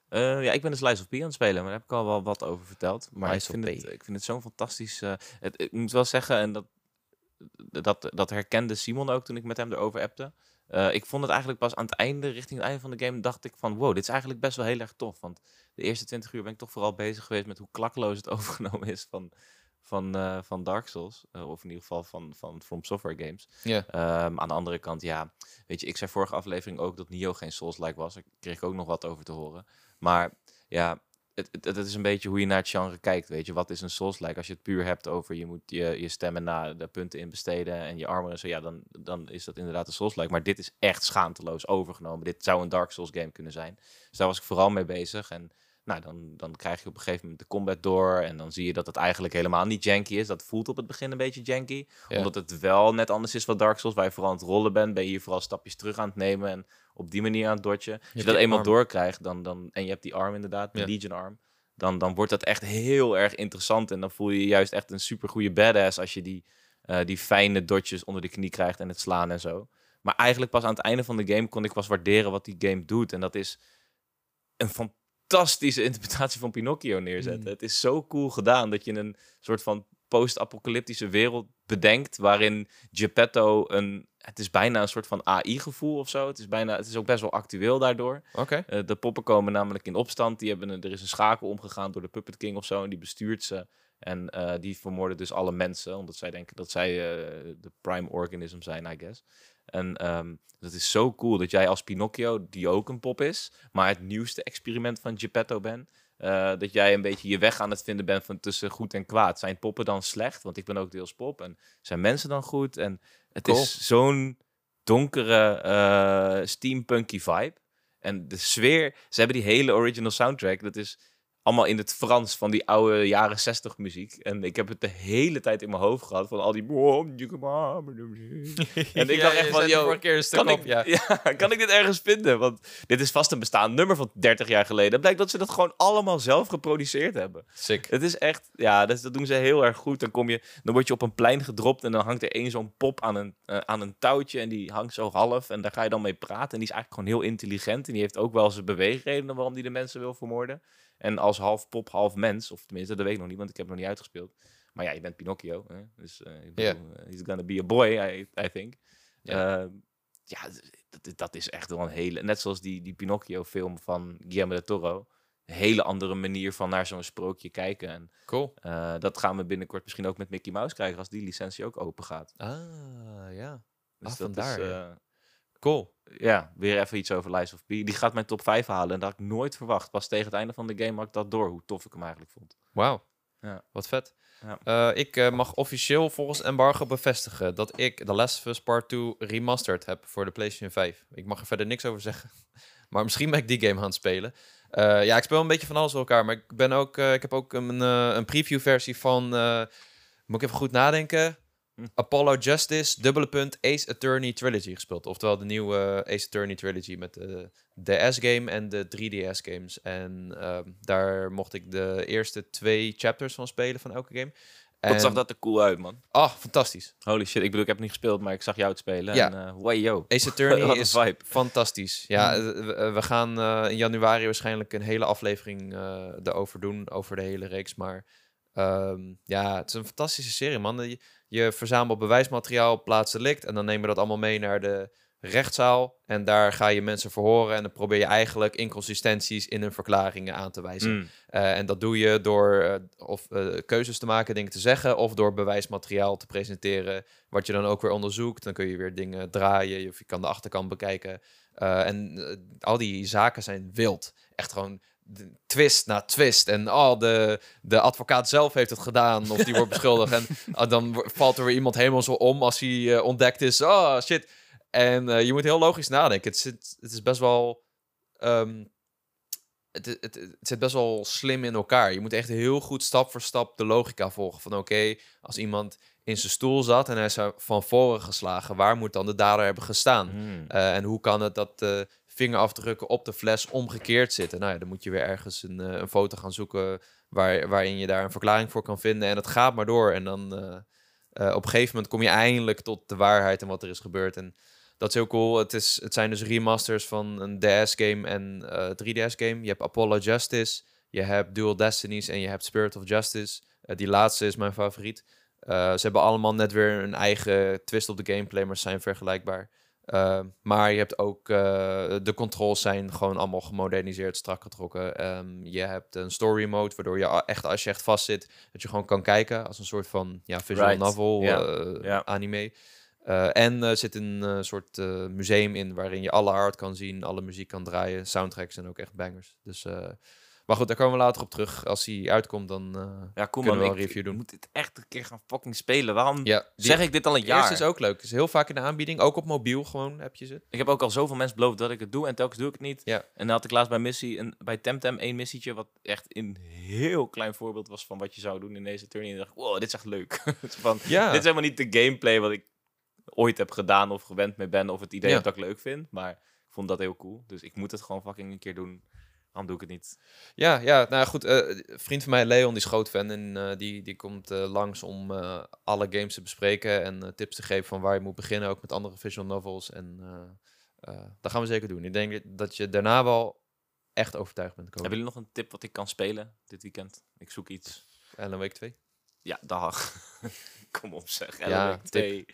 Speaker 3: Eh, ja, ik ben de Slice of P aan het spelen, maar daar heb ik al wel wat over verteld. Maar ik vind, het, ik vind het zo'n fantastisch... eh, het, ik moet wel zeggen, en dat, dat, dat herkende Simon ook toen ik met hem erover appte. Eh, ik vond het eigenlijk pas aan het einde, richting het einde van de game, dacht ik van wow, dit is eigenlijk best wel heel erg tof. Want de eerste 20 uur ben ik toch vooral bezig geweest met hoe klakkeloos het <laughs> overgenomen is van, van, eh, van Dark Souls. Eh, of in ieder geval van, van From Software Games.
Speaker 1: ja.
Speaker 3: Ehm, aan de andere kant, ja, weet je, ik zei vorige aflevering ook dat Nio geen Souls-like was. Daar kreeg ik ook nog wat over te horen. Maar ja, het, is een beetje hoe je naar het genre kijkt, weet je. Wat is een Souls-like? Als je het puur hebt over je moet je, je stemmen naar de punten in besteden en je armor en zo, ja, dan, dan is dat inderdaad een Souls-like. Maar dit is echt schaamteloos overgenomen. Dit zou een Dark Souls game kunnen zijn. Dus daar was ik vooral mee bezig en... Nou, dan, dan krijg je op een gegeven moment de combat door. En dan zie je dat het eigenlijk helemaal niet janky is. Dat voelt op het begin een beetje janky
Speaker 1: Ja.
Speaker 3: omdat het wel net anders is wat Dark Souls, waar je vooral aan het rollen bent, ben je hier vooral stapjes terug aan het nemen en op die manier aan het dodgen. Als je, dat eenmaal
Speaker 1: arm.
Speaker 3: doorkrijgt, dan, dan, en je hebt die arm inderdaad, de
Speaker 1: Ja.
Speaker 3: Legion arm, dan, dan wordt dat echt heel erg interessant en dan voel je je juist echt een super goede badass als je die, eh, die fijne dodges onder de knie krijgt en het slaan en zo. Maar eigenlijk pas aan het einde van de game kon ik pas waarderen wat die game doet. En dat is een fantastische interpretatie van Pinocchio neerzetten.
Speaker 2: Mm.
Speaker 3: Het is zo cool gedaan dat je een soort van post-apocalyptische wereld bedenkt waarin Geppetto een het is bijna een soort van AI-gevoel of zo. Het is bijna het is ook best wel actueel daardoor.
Speaker 1: Oké.
Speaker 3: Eh, de poppen komen namelijk in opstand. Die hebben een, er is een schakel omgegaan door de Puppet King of zo en die bestuurt ze. En eh, die vermoorden dus alle mensen, omdat zij denken dat zij eh, de prime organism zijn, I guess. En ehm, dat is zo cool dat jij als Pinocchio, die ook een pop is, maar het nieuwste experiment van Geppetto bent, eh, dat jij een beetje je weg aan het vinden bent van tussen goed en kwaad. Zijn poppen dan slecht? Want ik ben ook deels pop. En zijn mensen dan goed? En het
Speaker 1: Cool.
Speaker 3: is zo'n donkere, eh, steampunky vibe. En de sfeer, ze hebben die hele original soundtrack. Dat is allemaal in het Frans van die oude jaren 60 muziek. En ik heb het de hele tijd in mijn hoofd gehad van al die... <laughs> En ik dacht echt van,
Speaker 1: stuk
Speaker 3: kan
Speaker 1: op,
Speaker 3: ik,
Speaker 1: ja. <laughs>
Speaker 3: ja. kan ik dit ergens vinden? Want dit is vast een bestaand nummer van 30 jaar geleden. Het blijkt dat ze dat gewoon allemaal zelf geproduceerd hebben.
Speaker 1: Sick.
Speaker 3: Het is echt, ja, dat, dat doen ze heel erg goed. Dan, kom je, dan word je op een plein gedropt en dan hangt er één zo'n pop aan een, eh, aan een touwtje. En die hangt zo half en daar ga je dan mee praten. En die is eigenlijk gewoon heel intelligent. En die heeft ook wel zijn beweegredenen waarom die de mensen wil vermoorden. En als half pop, half mens, of tenminste, dat weet ik nog niet, want ik heb het nog niet uitgespeeld. Maar ja, je bent Pinocchio. Hè? Dus ik
Speaker 1: Ja.
Speaker 3: bedoel, eh, he's gonna be a boy, I, I think.
Speaker 1: Ja.
Speaker 3: Ja dat, dat is echt wel een hele... Net zoals die, die Pinocchio-film van Guillermo del Toro. hele andere manier van naar zo'n sprookje kijken. En
Speaker 1: Cool.
Speaker 3: eh, dat gaan we binnenkort misschien ook met Mickey Mouse krijgen als die licentie ook open gaat.
Speaker 1: Ah, ja.
Speaker 3: Dus
Speaker 1: Ah,
Speaker 3: dat
Speaker 1: vandaar,
Speaker 3: is,
Speaker 1: ja.
Speaker 3: eh,
Speaker 1: Cool.
Speaker 3: Ja, weer even iets over Lies of P. Die gaat mijn top 5 halen en dat had ik nooit verwacht. Pas tegen het einde van de game had ik dat door, hoe tof ik hem eigenlijk vond.
Speaker 1: Wauw.
Speaker 3: Ja.
Speaker 1: Wat vet.
Speaker 3: Ja.
Speaker 1: Eh, ik eh, mag officieel volgens embargo bevestigen dat ik The Last of Us Part 2 remastered heb voor de PlayStation 5. Ik mag er verder niks over zeggen. <laughs> Maar misschien ben ik die game aan het spelen. Eh, ja, ik speel een beetje van alles door elkaar. Maar ik, ben ook, ik heb ook een, een preview versie van... moet ik even goed nadenken?
Speaker 3: Hm.
Speaker 1: Apollo Justice, dubbele punt, Ace Attorney Trilogy gespeeld. Oftewel de nieuwe eh, Ace Attorney Trilogy met de DS-game en de 3DS-games. En ehm, daar mocht ik de eerste twee chapters van spelen van elke game.
Speaker 3: Wat zag dat er cool uit, man.
Speaker 1: Ah, fantastisch.
Speaker 3: Holy shit, ik bedoel, ik heb het niet gespeeld, maar ik zag jou het spelen.
Speaker 1: Ja.
Speaker 3: En, eh way yo.
Speaker 1: Ace <laughs> Attorney is
Speaker 3: vibe.
Speaker 1: fantastisch. Ja,
Speaker 3: Mm.
Speaker 1: eh, we, we gaan in januari waarschijnlijk een hele aflevering erover doen, over de hele reeks. Maar ehm, ja, het is een fantastische serie, man. Je, je verzamelt bewijsmateriaal op plaats delict en dan nemen we dat allemaal mee naar de rechtszaal. En daar ga je mensen verhoren en dan probeer je eigenlijk inconsistenties in hun verklaringen aan te wijzen.
Speaker 3: Mm.
Speaker 1: Eh, en dat doe je door eh, of, eh, keuzes te maken, dingen te zeggen, of door bewijsmateriaal te presenteren, wat je dan ook weer onderzoekt. Dan kun je weer dingen draaien, of je kan de achterkant bekijken. En al die zaken zijn wild. Echt gewoon twist na twist. En oh, de, de advocaat zelf heeft het gedaan, of die wordt beschuldigd. En <laughs> ah, dan valt er weer iemand helemaal zo om als hij eh, ontdekt is. Oh, shit. En eh, je moet heel logisch nadenken. Het, zit, het is best wel... ehm, het, het, het, het zit best wel slim in elkaar. Je moet echt heel goed stap voor stap de logica volgen. Van oké, als iemand in zijn stoel zat en hij is van voren geslagen, waar moet dan de dader hebben gestaan?
Speaker 3: Mm.
Speaker 1: Eh, en hoe kan het dat vingerafdrukken op de fles omgekeerd zitten? Nou ja, dan moet je weer ergens een, eh, een foto gaan zoeken waar, waarin je daar een verklaring voor kan vinden. En het gaat maar door. En dan eh, eh, op een gegeven moment kom je eindelijk tot de waarheid en wat er is gebeurd. En dat is heel cool. Het, is, het zijn dus remasters van een DS-game en eh 3DS-game. Je hebt Apollo Justice, je hebt Dual Destinies en je hebt Spirit of Justice. Die laatste is mijn favoriet. Ze hebben allemaal net weer een eigen twist op de gameplay, maar zijn vergelijkbaar. Uh, maar je hebt ook uh, de controls zijn gewoon allemaal gemoderniseerd, strak getrokken. Um, je hebt een story mode, waardoor je echt als je echt vast zit, dat je gewoon kan kijken als een soort van ja, visual
Speaker 3: Right.
Speaker 1: novel, uh,
Speaker 3: Ja.
Speaker 1: anime. Uh, en er zit een soort museum in waarin je alle art kan zien, alle muziek kan draaien. Soundtracks zijn ook echt bangers. Dus, maar goed, daar komen we later op terug. Als hij uitkomt, dan uh,
Speaker 3: Ja,
Speaker 1: kunnen
Speaker 3: kom
Speaker 1: we
Speaker 3: man. Ik,
Speaker 1: een review
Speaker 3: ik
Speaker 1: doen.
Speaker 3: moet dit echt een keer gaan fucking spelen. Waarom
Speaker 1: Ja, die
Speaker 3: zeg ik dit al een jaar?
Speaker 1: eerste is ook leuk. Is heel vaak in de aanbieding, ook op mobiel gewoon heb je ze.
Speaker 3: Ik heb ook al zoveel mensen beloofd dat ik het doe en telkens doe ik het niet.
Speaker 1: Ja.
Speaker 3: En dan had ik laatst bij missie een, bij Temtem één missietje wat echt een heel klein voorbeeld was van wat je zou doen in deze tournee. En ik dacht, wow, dit is echt leuk. <laughs> Het is van,
Speaker 1: Ja.
Speaker 3: Dit is helemaal niet de gameplay wat ik ooit heb gedaan of gewend mee ben of het idee
Speaker 1: Ja.
Speaker 3: dat ik leuk vind. Maar ik vond dat heel cool. Dus ik moet het gewoon fucking een keer doen. Waarom doe ik het niet?
Speaker 1: Ja, ja, nou goed. eh, vriend van mij, Leon, die is groot fan. En eh, die, die komt eh, langs om alle games te bespreken. En tips te geven van waar je moet beginnen. Ook met andere visual novels. En dat gaan we zeker doen. Ik denk dat je daarna wel echt overtuigd bent komen.
Speaker 3: Hebben jullie nog een tip wat ik kan spelen dit weekend? Ik zoek iets.
Speaker 1: Ellen Week 2.
Speaker 3: Ja, dag. <laughs> Kom op zeg.
Speaker 1: Ja,
Speaker 3: Ja,
Speaker 1: tip.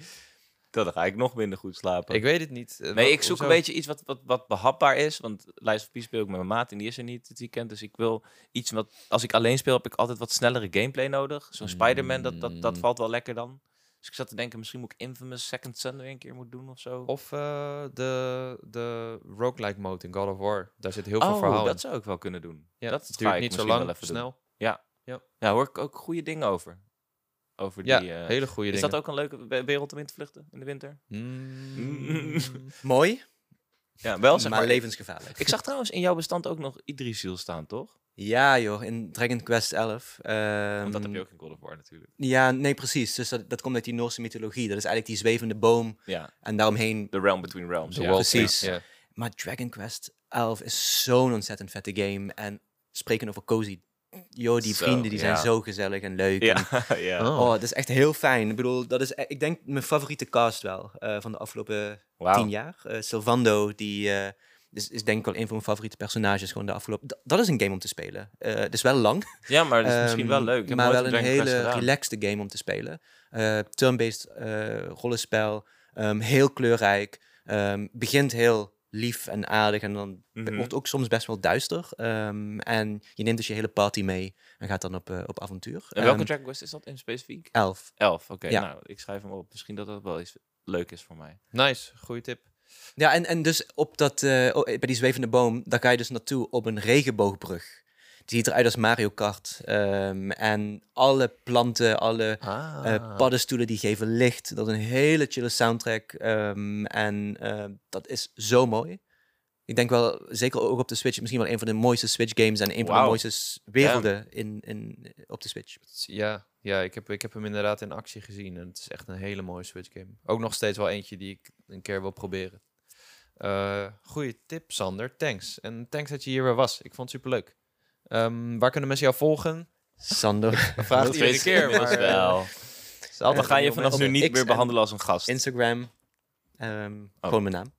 Speaker 3: Dan ga ik nog minder goed slapen.
Speaker 1: Ik weet het niet. Eh,
Speaker 3: Nee, ik zoek
Speaker 1: hoezo?
Speaker 3: een beetje iets wat, wat, wat behapbaar is. Want Lies of P speel ik met mijn maat en die is er niet dit weekend. Dus ik wil iets wat... Als ik alleen speel, heb ik altijd wat snellere gameplay nodig. Zo'n Spider-Man, dat, dat, dat
Speaker 1: Mm.
Speaker 3: valt wel lekker dan. Dus ik zat te denken, misschien moet ik Infamous Second Son weer een keer moet doen of zo.
Speaker 1: Of eh, de, de roguelike mode in God of War. Daar zit heel veel
Speaker 3: oh,
Speaker 1: verhaal
Speaker 3: dat zou ik wel kunnen doen.
Speaker 1: Ja,
Speaker 3: dat
Speaker 1: duurt niet zo lang,
Speaker 3: even doen.
Speaker 1: snel.
Speaker 3: Ja, hoor ik ook goede dingen over. Over die...
Speaker 1: Ja,
Speaker 3: eh,
Speaker 1: hele goede
Speaker 3: is
Speaker 1: dingen.
Speaker 3: dat ook een leuke we- wereld om in te vluchten in de winter?
Speaker 1: Mm. <laughs>
Speaker 2: Mooi,
Speaker 3: Ja, wel zeg
Speaker 2: maar,
Speaker 3: maar.
Speaker 2: levensgevaarlijk.
Speaker 3: Ik zag trouwens in jouw bestand ook nog Idrisil staan, toch?
Speaker 2: Ja joh, in Dragon Quest 11. ehm,
Speaker 3: Want dat heb je ook in God of War natuurlijk.
Speaker 2: Ja, nee precies. Dus dat, dat komt uit die Noorse mythologie. Dat is eigenlijk die zwevende boom
Speaker 3: Ja,
Speaker 2: en daaromheen.
Speaker 3: The Realm Between Realms. Ja.
Speaker 2: Precies.
Speaker 1: Ja.
Speaker 2: Maar Dragon Quest 11 is zo'n ontzettend vette game. En spreken over cozy. Joh, die
Speaker 3: Zo,
Speaker 2: vrienden die zijn
Speaker 3: ja.
Speaker 2: zo gezellig en leuk. En,
Speaker 3: Ja, <laughs> ja.
Speaker 1: Oh.
Speaker 2: oh, dat is echt heel fijn. Ik bedoel, dat is, e- ik denk mijn favoriete cast wel eh, van de afgelopen
Speaker 3: Wauw.
Speaker 2: tien jaar. Eh Sylvando, die eh, is, is denk ik wel een van mijn favoriete personages gewoon de afgelopen... D- dat is een game om te spelen. Eh, het is wel lang.
Speaker 3: Ja, maar dat is misschien wel
Speaker 2: Ehm,
Speaker 3: leuk.
Speaker 2: Maar wel een hele relaxed game om te spelen. Eh turn-based eh, rollenspel. ehm, heel kleurrijk. ehm, begint heel lief en aardig en dan
Speaker 3: Mhm.
Speaker 2: wordt ook soms best wel duister. Ehm, en je neemt dus je hele party mee en gaat dan op, eh, op avontuur.
Speaker 3: En welke Dragon Quest is dat in specifiek?
Speaker 2: Elf.
Speaker 3: Elf, oké.
Speaker 2: Ja.
Speaker 3: Nou, ik schrijf hem op. Misschien dat dat wel iets leuk is voor mij.
Speaker 1: Nice, goede tip.
Speaker 2: Ja, en, en dus op dat, eh, bij die zwevende boom, daar ga je dus naartoe op een regenboogbrug. Ziet eruit als Mario Kart. Ehm, en alle planten, alle
Speaker 1: Ah.
Speaker 2: eh, paddenstoelen die geven licht. Dat is een hele chille soundtrack. ehm, en eh, dat is zo mooi. Ik denk wel, zeker ook op de Switch, misschien wel een van de mooiste Switch games en een van de mooiste werelden in, in, op de Switch.
Speaker 1: Ja, ja ik, heb, ik heb hem inderdaad in actie gezien. En het is echt een hele mooie Switch game. Ook nog steeds wel eentje die ik een keer wil proberen. Eh goeie tip, Sander. Thanks. En thanks dat je hier weer was. Ik vond het superleuk. Ehm, waar kunnen mensen jou volgen?
Speaker 2: Sander.
Speaker 1: We vragen het iedere keer, maar... eh,
Speaker 3: wel.
Speaker 1: altijd
Speaker 3: Dan ga je vanaf nu niet meer
Speaker 2: en
Speaker 3: behandelen als een gast.
Speaker 2: Instagram. ehm,
Speaker 3: Oh.
Speaker 2: Gewoon mijn naam.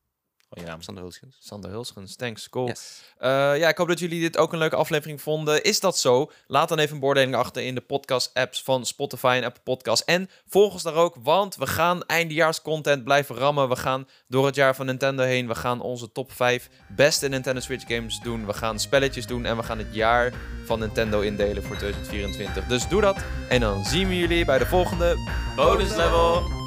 Speaker 3: Gewoon je naam.
Speaker 2: Sander Hulsgens.
Speaker 1: Sander Hulsgens, thanks. Cool.
Speaker 2: Yes.
Speaker 1: Eh, ja, ik hoop dat jullie dit ook een leuke aflevering vonden. Is dat zo? Laat dan even een beoordeling achter in de podcast-apps van Spotify en Apple Podcasts. En volg ons daar ook, want we gaan eindejaarscontent blijven rammen. We gaan door het jaar van Nintendo heen. We gaan onze top 5 beste Nintendo Switch games doen. We gaan spelletjes doen en we gaan het jaar van Nintendo indelen voor 2024. Dus doe dat. En dan zien we jullie bij de volgende
Speaker 3: Bonus level!